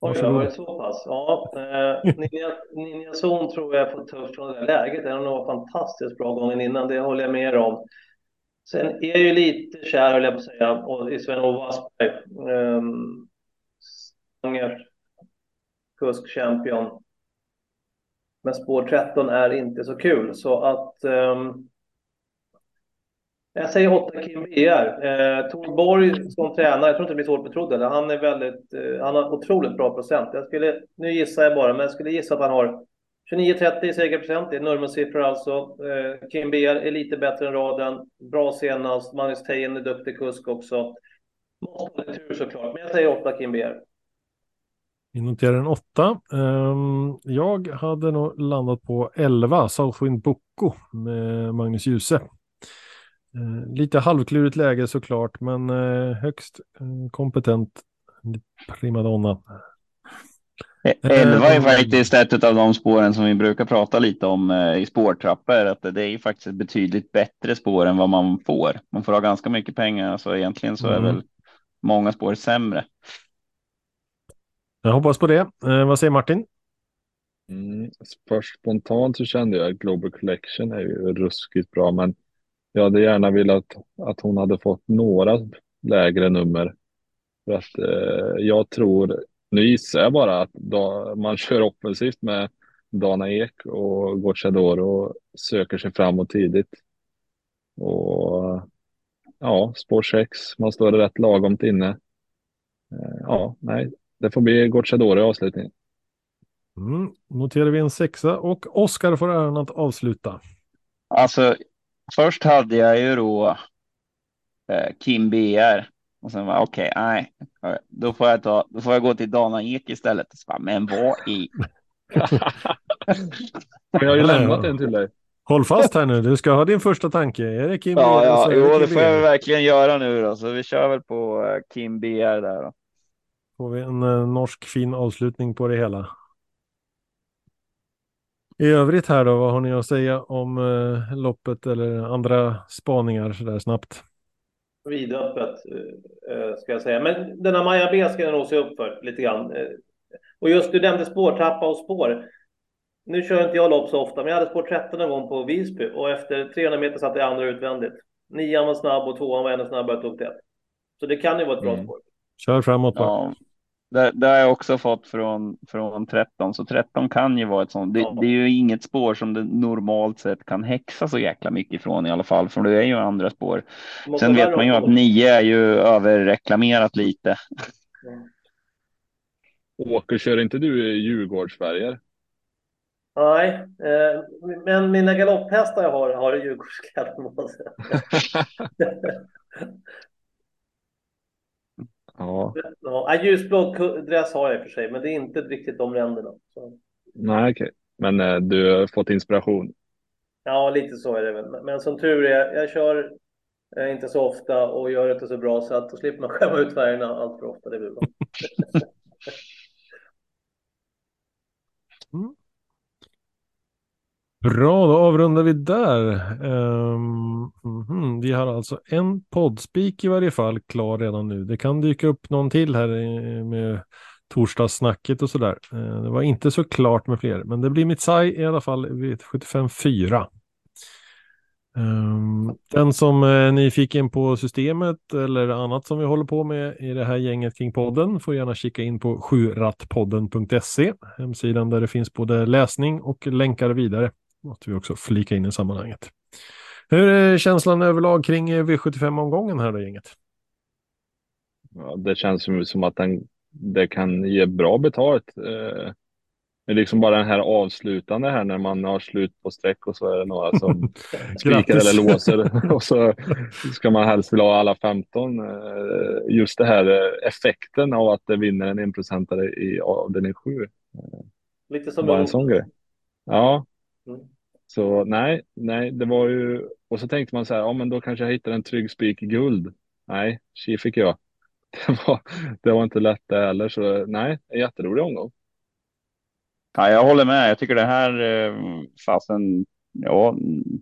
Oj, det var det så pass? Ja, eh, Ninja, Ninja Zon tror jag får tufft från det läget. Den har nog fantastiskt bra gången innan, det håller jag med om. Sen är jag ju lite kär, höll jag på att säga, och i Sven-Ove Wassberg. Ehm, um, kusk champion men spår 13 är inte så kul. Så att um, jag säger 8 Kim BR. Eh, Tor Borg som tränare, jag tror inte det blir svårt betrodd. Han är väldigt, eh, han har otroligt bra procent. Jag skulle, nu gissar jag bara, men jag skulle gissa att han har 29-30 i segerprocent. Det är Nurmos-siffror alltså. Eh, Kim BR är lite bättre än raden. Bra senast. Magnus Tejen är duktig kusk också. Måste ha tur såklart, men jag säger 8 Kim BR. Vi noterar en åtta. Ehm, jag hade nog landat på 11, Southwind Boko med Magnus Djuse. Eh, lite halvklurigt läge såklart, men eh, högst eh, kompetent primadonna. 11 är faktiskt ett av de spåren som vi brukar prata lite om i spårtrappor. Att det är faktiskt ett betydligt bättre spår än vad man får. Man får ha ganska mycket pengar, så egentligen så är mm. väl många spår sämre. Jag hoppas på det. Eh, vad säger Martin? Mm, först spontant så kände jag att Global Collection är ju ruskigt bra, men jag hade gärna velat att hon hade fått några lägre nummer. För att eh, jag tror, nu gissar jag bara att då, man kör offensivt med Dana Ek och Gocciadoro och söker sig framåt tidigt. Och ja, spår 6, man står rätt lagomt inne. Eh, ja, nej, det får bli Gocciadoro i avslutningen. Mm, noterar vi en sexa och Oskar får äran att avsluta. Alltså, först hade jag ju då eh, Kim BR och sen var okej, okay, nej, då får jag ta, då får jag gå till Dana Ek istället. Så bara, men vad i? *laughs* jag har ju lämnat en till dig. Håll fast här nu, du ska ha din första tanke. Är det Kim Ja, BR? ja, är jo, Kim det får BR. jag verkligen göra nu då. Så vi kör väl på eh, Kim BR där då. Får vi en eh, norsk fin avslutning på det hela. I övrigt här då, vad har ni att säga om eh, loppet eller andra spaningar sådär snabbt? Vidöppet, eh, ska jag säga. Men denna Maja B ska jag nog se upp för lite grann. Eh, Och just du nämnde spårtrappa och spår. Nu kör inte jag lopp så ofta, men jag hade spår 13 en gång på Visby och efter 300 meter satt jag andra utvändigt. Nian var snabb och tvåan var ännu snabbare och tog tätt. Så det kan ju vara ett bra Mm. spår. Kör framåt bara. Ja, det, det har jag också fått från, från 13, så 13 kan ju vara ett sånt. Det, Ja. det är ju inget spår som det normalt sett kan häxa så jäkla mycket ifrån i alla fall, för det är ju andra spår. Sen vet man ju att 9 är ju överreklamerat lite. Ja. Åker, kör inte du Djurgårdsfärger? Nej, eh, men mina galopphästar jag har har Djurgårdskläder. *laughs* *laughs* Ja, Ja, äh, ljusblå dress har jag i och för sig, men det är inte riktigt de ränderna. Så, nej okej. Men eh, du har fått inspiration. ja, lite så är det väl. Men- Men som tur är, jag kör eh, inte så ofta och gör det inte så bra, så att då slipper man *laughs* skämma ut färgerna allt för ofta. Det blir bra. *laughs* Bra, då avrundar vi där. Ehm, mhm, Vi har alltså en poddspik i varje fall klar redan nu. Det kan dyka upp någon till här med torsdagssnacket och sådär. Uh, Det var inte så klart med fler, men det blir mitt saj i alla fall vid 75-4. Um, ehm, Den som eh, är nyfiken på systemet eller annat som vi håller på med i det här gänget kring podden får gärna kika in på sjurattpodden.se, hemsidan där det finns både läsning och länkar vidare. Måste vi också flika in i sammanhanget. Hur är känslan överlag kring eh, V75-omgången här då gänget? Ja, det känns som, som att den, det kan ge bra betalt. Eh, det är liksom bara den här avslutande här när man har slut på streck och så är det några som *laughs* spikar eller låser *laughs* och så ska man helst vilja ha alla 15. Eh, Just det här eh, effekten av att det vinner en enprocentare i avdelning 7. Lite som en sån grej. Ja, Mm. så nej, nej, det var ju och så tänkte man så här, ja men då kanske jag hittar en trygg spik i guld. Nej, tji fick jag. *laughs* Det var, det var inte lätt det heller, så nej, en jätterolig omgång. Ja, jag håller med. Jag tycker det här eh, fasen, ja,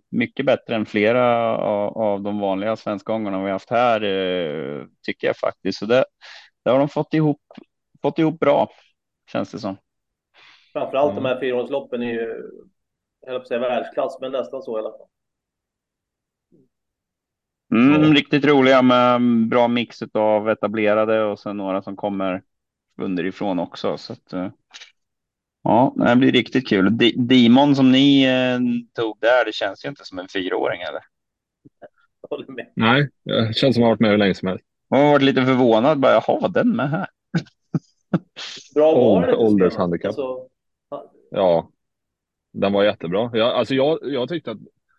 mycket bättre än flera av, av de vanliga svenska gångerna vi haft här, eh, tycker jag faktiskt. Så det, det har de fått ihop, fått ihop bra, känns det som. Framförallt Mm. de här fyraårsloppen är ju, jag höll på att säga världsklass, men nästan så i alla fall. Mm, Ja. Riktigt roliga med bra mix av etablerade och sen några som kommer underifrån också. Så att, eh, ja, det blir riktigt kul. D- Demon som ni eh, tog där, det känns ju inte som en fyraåring eller? Jag håller med. Nej, det känns som att jag har varit med hur länge som helst. Jag har varit lite förvånad. Bara, Jaha, var den med här? Bra var det åldershandikapp. Alltså, Ja, den var jättebra. Jag, alltså jag, jag tyckte att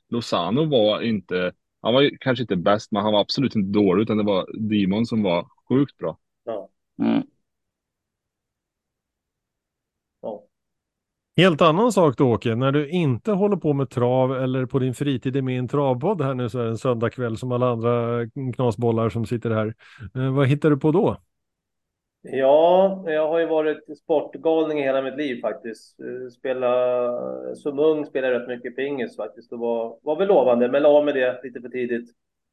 Lozano var inte, han var ju kanske inte bäst, men han var absolut inte dålig, utan det var Dimon som var sjukt bra. ja, Mm. ja. Helt annan sak då Åke, när du inte håller på med trav eller på din fritid är med i en travpodd här nu så är det en söndagkväll som alla andra knasbollar som sitter här. Eh, vad hittar du på då? Ja, jag har ju varit sportgalning i hela mitt liv faktiskt. Eh, spela, som ung spelade jag rätt mycket pingis faktiskt och var, var väl lovande, men la med det lite för tidigt.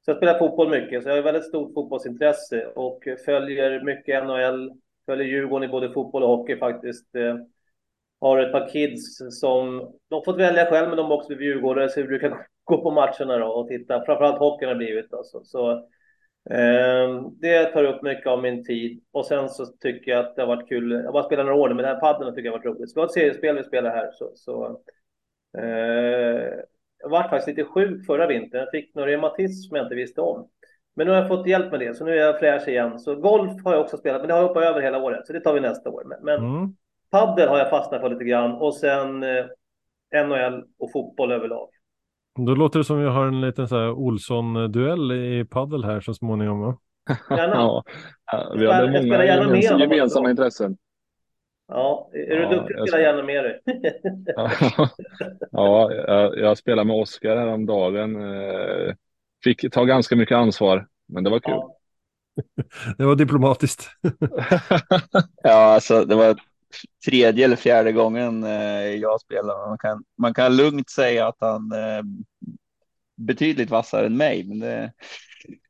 Så jag spelar fotboll mycket, så jag har väldigt stort fotbollsintresse och följer mycket NHL, följer Djurgården i både fotboll och hockey faktiskt. Eh, har ett par kids som, de har fått välja själv, men de har också blivit djurgårdare, så vi brukar *laughs* gå på matcherna då och titta. Framförallt hockeyn har blivit alltså. Så det tar upp mycket av min tid och sen så tycker jag att det har varit kul. Jag har bara spelat några år men den här paddeln tycker jag har varit roligt. Ska ha ett seriespel vi spelar här så, så eh, jag var faktiskt lite sjuk förra vintern. Jag fick någon reumatism som jag inte visste om. Men nu har jag fått hjälp med det, så nu är jag fräsch igen. Så golf har jag också spelat, men det har jag hoppat över hela året, så det tar vi nästa år. Men, men mm. paddel har jag fastnat för lite grann och sen eh, NHL och fotboll överlag. Då låter det som vi har en liten Olsson-duell i paddel här så småningom. Va? Gärna. ja, vi har många gemensamma, gemensamma intressen. Ja, är du ja, duktig att spela gärna med dig? ja, jag, jag spelade med Oskar häromdagen. Eh, fick ta ganska mycket ansvar, men det var kul. Ja. *laughs* Det var diplomatiskt. *laughs* *laughs* ja, alltså det var tredje eller fjärde gången eh, jag spelar. Man kan, man kan lugnt säga att han är betydligt vassare än mig, men det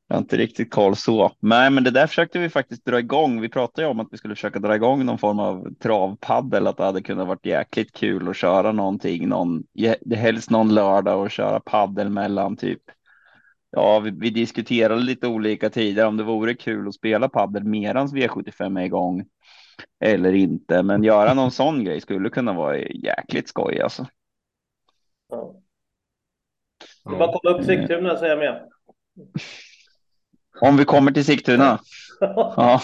jag har inte riktigt koll så. Nej, men det där försökte vi faktiskt dra igång. Vi pratade ju om att vi skulle försöka dra igång någon form av travpaddel, att det hade kunnat varit jäkligt kul att köra någonting, någon, helst någon lördag och köra paddel mellan typ Ja, vi, vi, diskuterade lite olika tider om det vore kul att spela paddel medans V75 är igång eller inte. Men göra någon sån grej skulle kunna vara jäkligt skoj alltså. Ja. Det är bara att komma upp Sigtuna så är jag med. Om vi kommer till Sigtuna. *laughs* ja.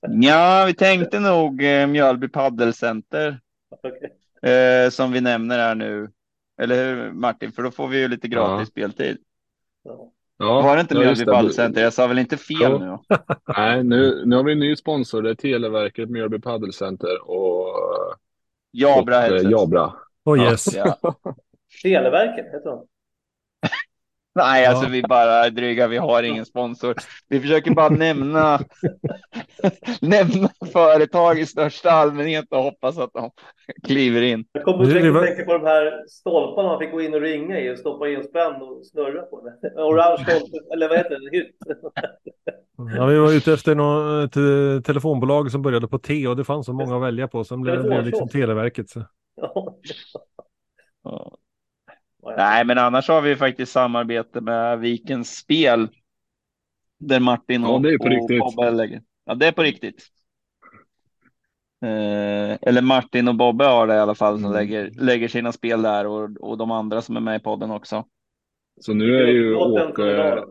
ja, vi tänkte nog eh, Mjölby Paddelcenter. Okay. Eh, som vi nämner här nu. Eller hur Martin? För då får vi ju lite gratis ja. speltid. Ja, var det inte Mjölby Paddelcenter? Jag sa väl inte fel ja. nu? *laughs* Nej, nu, nu har vi en ny sponsor. Det är Televerket, Mjölby Paddelcenter och Jabra. Och, eh, Jabra. Oh yes. Ja. Televerket heter de. Nej, alltså ja. vi bara dryga. Vi har ingen sponsor. Vi försöker bara nämna *laughs* nämna företag i största allmänhet och hoppas att de kliver in. Jag kommer att tänka på de här stolparna man fick gå in och ringa i och stoppa in spänn och snurra på. Det. *laughs* Orange stolpe, eller vad heter det? Hytt. *laughs* Ja, vi var ute efter något telefonbolag som började på T och det fanns så många att välja på. Sen blev det liksom Televerket. Så. Ja. Nej, men annars har vi faktiskt samarbete med Vikens Spel. Där Martin och, ja, det är på och riktigt. Bobbe lägger. Ja, det är på riktigt. Eh, eller Martin och Bobbe har det i alla fall som mm. lägger, lägger sina spel där och, och de andra som är med i podden också. Så nu är ju Åke,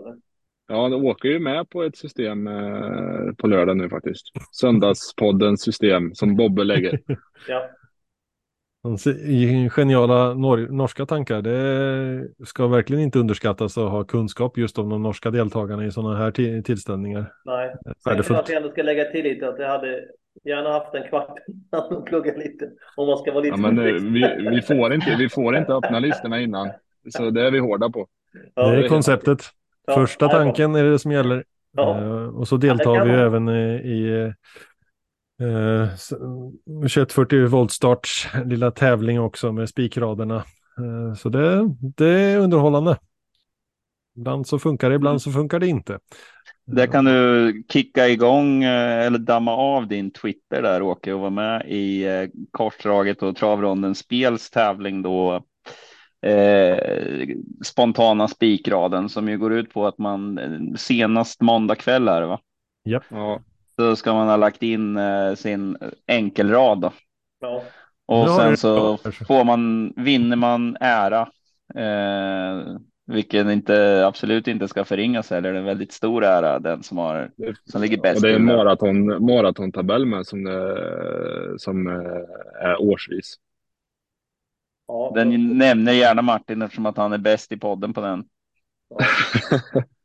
ja, Åke är ju med på ett system eh, på lördag nu faktiskt. Söndagspoddens system som Bobbe lägger. *laughs* ja. Geniala nor norska tankar. Det ska verkligen inte underskattas att ha kunskap just om de norska deltagarna i sådana här tillställningar. Nej, värdefullt. Jag ändå ska lägga till lite att jag hade gärna haft en kvart *laughs* och plugga lite. Om man ska vara lite ja, men, eh, vi, vi, får inte, vi får inte öppna listorna innan. Så det är vi hårda på. Ja, det är konceptet. Första tanken är det som gäller. Ja. Uh, och så deltar ja, vi även i, i Eh, 2140 voltstarts lilla tävling också med spikraderna. Eh, så det, det är underhållande. Ibland så funkar det, ibland så funkar det inte. Där kan du kicka igång eh, eller damma av din Twitter där Åke och vara med i eh, korsdraget och travrondens spels tävling då. Eh, spontana spikraden som ju går ut på att man eh, senast måndag kväll är det va? Yep. Ja så ska man ha lagt in eh, sin enkelrad. Då. Ja. Och sen så får man, vinner man ära, eh, vilket inte, absolut inte ska förringas eller det är en väldigt stor ära, den som, har, som ligger bäst. Och det är en maraton, maratontabell med som, som är årsvis. Ja, den nämner gärna Martin eftersom att han är bäst i podden på den. Ja. *laughs*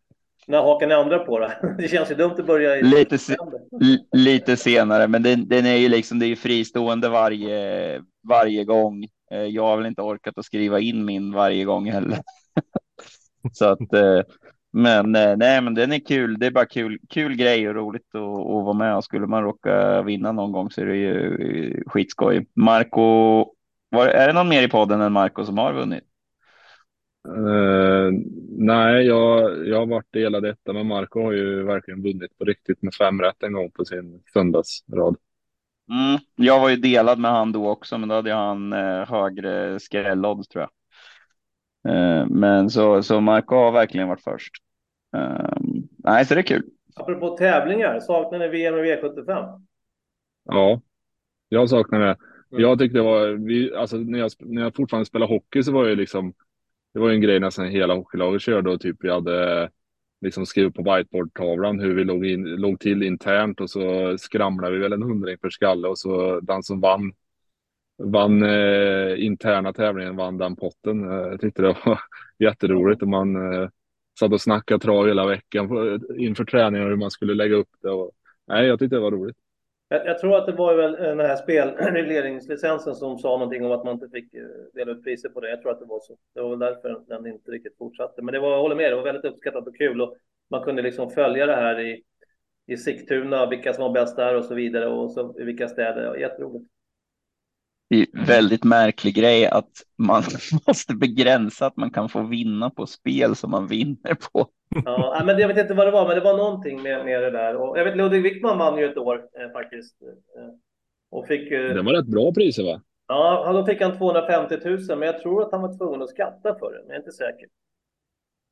När hakar ni andra på då? *laughs* Det känns ju dumt att börja i lite, se lite senare, men den, den, är ju liksom det är fristående varje, varje gång. Eh, jag har väl inte orkat att skriva in min varje gång heller. *laughs* Så att, eh, men eh, nej, men den är kul. Det är bara kul, kul grej och roligt att, att vara med. Och skulle man råka vinna någon gång så är det ju skitskoj. Marco, var, är det någon mer i podden än Marco som har vunnit? Uh, nej, jag, jag har varit delad detta, men Marco har ju verkligen vunnit på riktigt med fem rätt en gång på sin söndagsrad. Mm, jag var ju delad med han då också, men då hade han eh, högre skrällodds tror jag. Eh, men så, så Marco har verkligen varit först. Eh, nej, så det är kul. Apropå tävlingar, saknar ni VM och V75? Ja, jag saknar det. Mm. Jag tyckte det var, vi, alltså när jag, när jag fortfarande spelade hockey så var det liksom, det var ju en grej nästan hela hockeylaget körde och typ vi hade liksom skrivit på whiteboardtavlan hur vi låg, in, låg till internt och så skramlade vi väl en hundring per skalle och så den som vann vann eh, interna tävlingen vann den potten. Eh, jag tyckte det var *laughs* jätteroligt och man eh, satt och snackade trav hela veckan inför träningen hur man skulle lägga upp det. Och, nej, jag tyckte det var roligt. Jag, jag tror att det var väl eh, den här spelregleringslicensen som sa någonting om att man inte fick eh, dela ut priser på det. Jag tror att det var så. Det var väl därför den inte riktigt fortsatte. Men det var, jag håller med, det var väldigt uppskattat och kul och man kunde liksom följa det här i, i Sigtuna, vilka som var bäst där och så vidare och så i vilka städer. Jätteroligt. Det är väldigt märklig grej att man *laughs* måste begränsa att man kan få vinna på spel som man vinner på. Ja, men jag vet inte vad det var, men det var någonting med, med det där. Och jag vet Ludvig Wickman vann ju ett år eh, faktiskt. Eh, och fick, eh, Det var rätt bra priser va? ja, då fick han 250 000, men jag tror att han var tvungen att skatta för det, men jag är inte säker.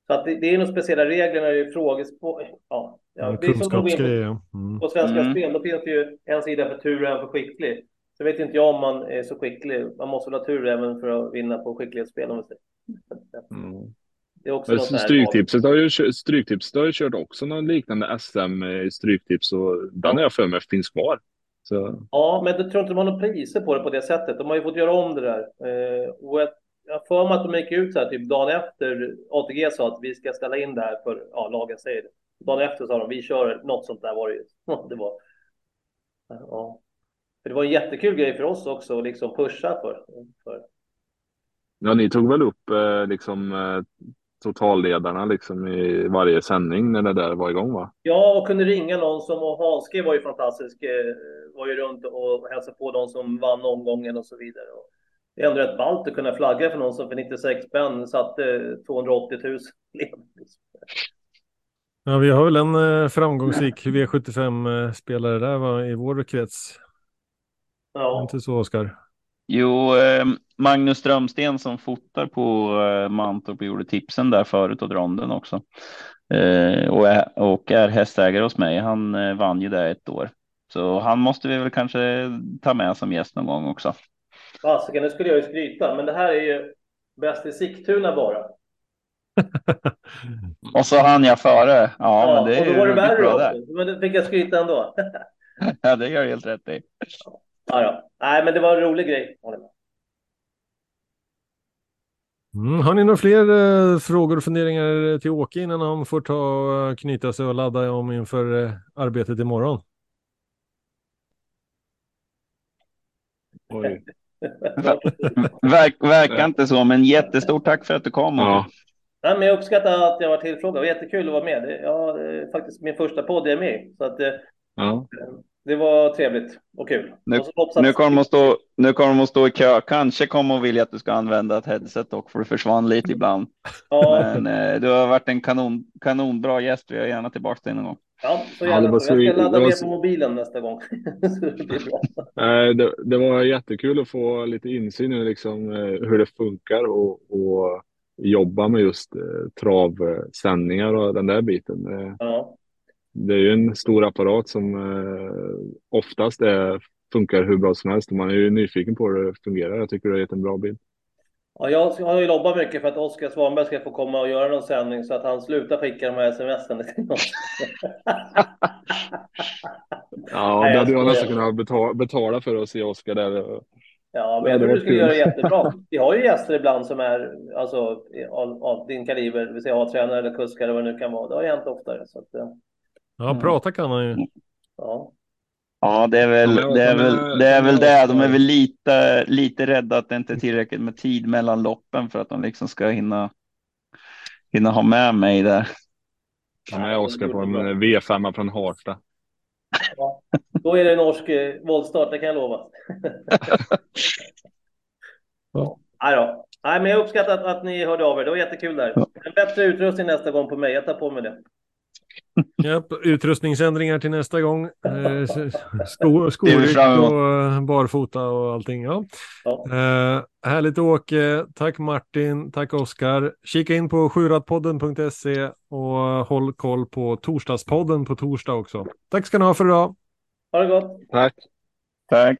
Så att det, det är nog speciella regler när det är frågespår. Ja, ja, det är som ja. Mm. på, på Svenska Mm. Spel, då finns det ju en sida för tur och en för skicklig. Så vet inte jag om man är så skicklig. Man måste väl ha tur även för att vinna på skicklighetsspel om vi säger. Mm. Det är också Stryktipset har ju, Stryktipset har ju kört också någon liknande SM i Stryktips och den har jag för mig finns kvar. Så, Ja, men jag tror inte de har några priser på det på det sättet. De har ju fått göra om det där. Eh, och jag jag har för mig att de gick ut så här typ dagen efter ATG sa att vi ska ställa in det här för, ja, lagen säger det. Dagen efter sa de, vi kör något sånt där var det ju. *laughs* Det var, ja. För det var en jättekul grej för oss också att liksom pusha för. för. ja, ni tog väl upp eh, liksom eh, totalledarna liksom i varje sändning när det där var igång va? Ja, och kunde ringa någon som, och Hanske var ju fantastisk, eh, var ju runt och hälsade på de som vann omgången och så vidare. Och det är ändå rätt ballt att kunna flagga för någon som för 96 spänn satte 280 000. *laughs* Ja, vi har väl en eh, framgångsrik V75-spelare där va, i vår krets. Ja, Inte så, Oskar? Jo, eh, Magnus Strömsten som fotar på eh, Mantorp och gjorde tipsen där förut och ronden också. Eh, och, är, och är hästägare hos mig. Han eh, vann ju det ett år. Så han måste vi väl kanske ta med som gäst någon gång också. fasiken, nu skulle jag ju skryta, men det här är ju bäst i Sigtuna bara. *laughs* Och så hann jag före. Ja, men det är och då var det värre också. där. Men fick jag skryta ändå. *laughs* Ja, det gör helt rätt i. ja, ja. Nej, men det var en rolig grej. Mm, har ni några fler eh, frågor och funderingar till Åke innan han får ta eh, knyta sig och ladda om inför eh, arbetet imorgon? Oj. *laughs* Verk, verkar inte så, men jättestort tack för att du kom. Ja. Nej, men jag uppskattar att jag var tillfrågad. Det var jättekul att vara med. Det, ja, det är faktiskt min första podd jag är med. Så att, eh, Ja. Det var trevligt och kul. Nu- och Nu kommer de att stå, nu kommer de att stå i kö. Kanske kommer de vilja att du ska använda ett headset dock, för det försvann lite ibland. Ja, Men eh, du har varit en kanon, kanonbra gäst. Vi är gärna tillbaka dig någon gång. ja, så Ja, gärna var så. Jag ska ladda var ner så- på mobilen nästa gång. *laughs* det. Eh, Det, det var jättekul att få lite insyn i liksom, eh, hur det funkar och, och jobba med just eh, travsändningar och den där biten. Eh, Ja. Det är ju en stor apparat som eh, oftast är, funkar hur bra som helst och man är ju nyfiken på hur det fungerar. Jag tycker det har gett en bra bild. Ja, jag har ju jobbat mycket för att Oskar Svanberg ska få komma och göra någon sändning så att han slutar skicka de här sms'en till oss. *laughs* Ja, Nej, det hade jag nästan kunnat betala, betala för att se Oskar där. Ja, men Ja, jag tror du skulle kul. göra jättebra. *laughs* Vi har ju gäster ibland som är alltså, av, av din kaliber, det vill säga A-tränare eller kuskar eller vad det nu kan vara. Det har hänt oftare. Så att, eh, Ja, Mm. prata kan han ju. ja. Ja, det är väl Ja, det. Är de är- väl, det, är de väl det. De är väl lite, lite rädda att det inte är tillräckligt med tid mellan loppen för att de liksom ska hinna, hinna ha med mig där. Ta med Oskar på en eh, V5 från Harsta. Då är det norsk eh, våldstart, det kan jag lova. *laughs* Ja. Nej, då. Nej, men jag uppskattar att, att ni hörde av er. Det var jättekul där. En bättre utrustning nästa gång på mig. Jag tar på mig det. *laughs* Japp, utrustningsändringar till nästa gång. Eh, sko, och eh, barfota och allting. Ja. Ja. Eh, härligt Åke. Tack Martin. Tack Oskar. Kika in på sjuratpodden.se och håll koll på torsdagspodden på torsdag också. Tack ska ni ha för idag. Ha det gott! Tack. Tack.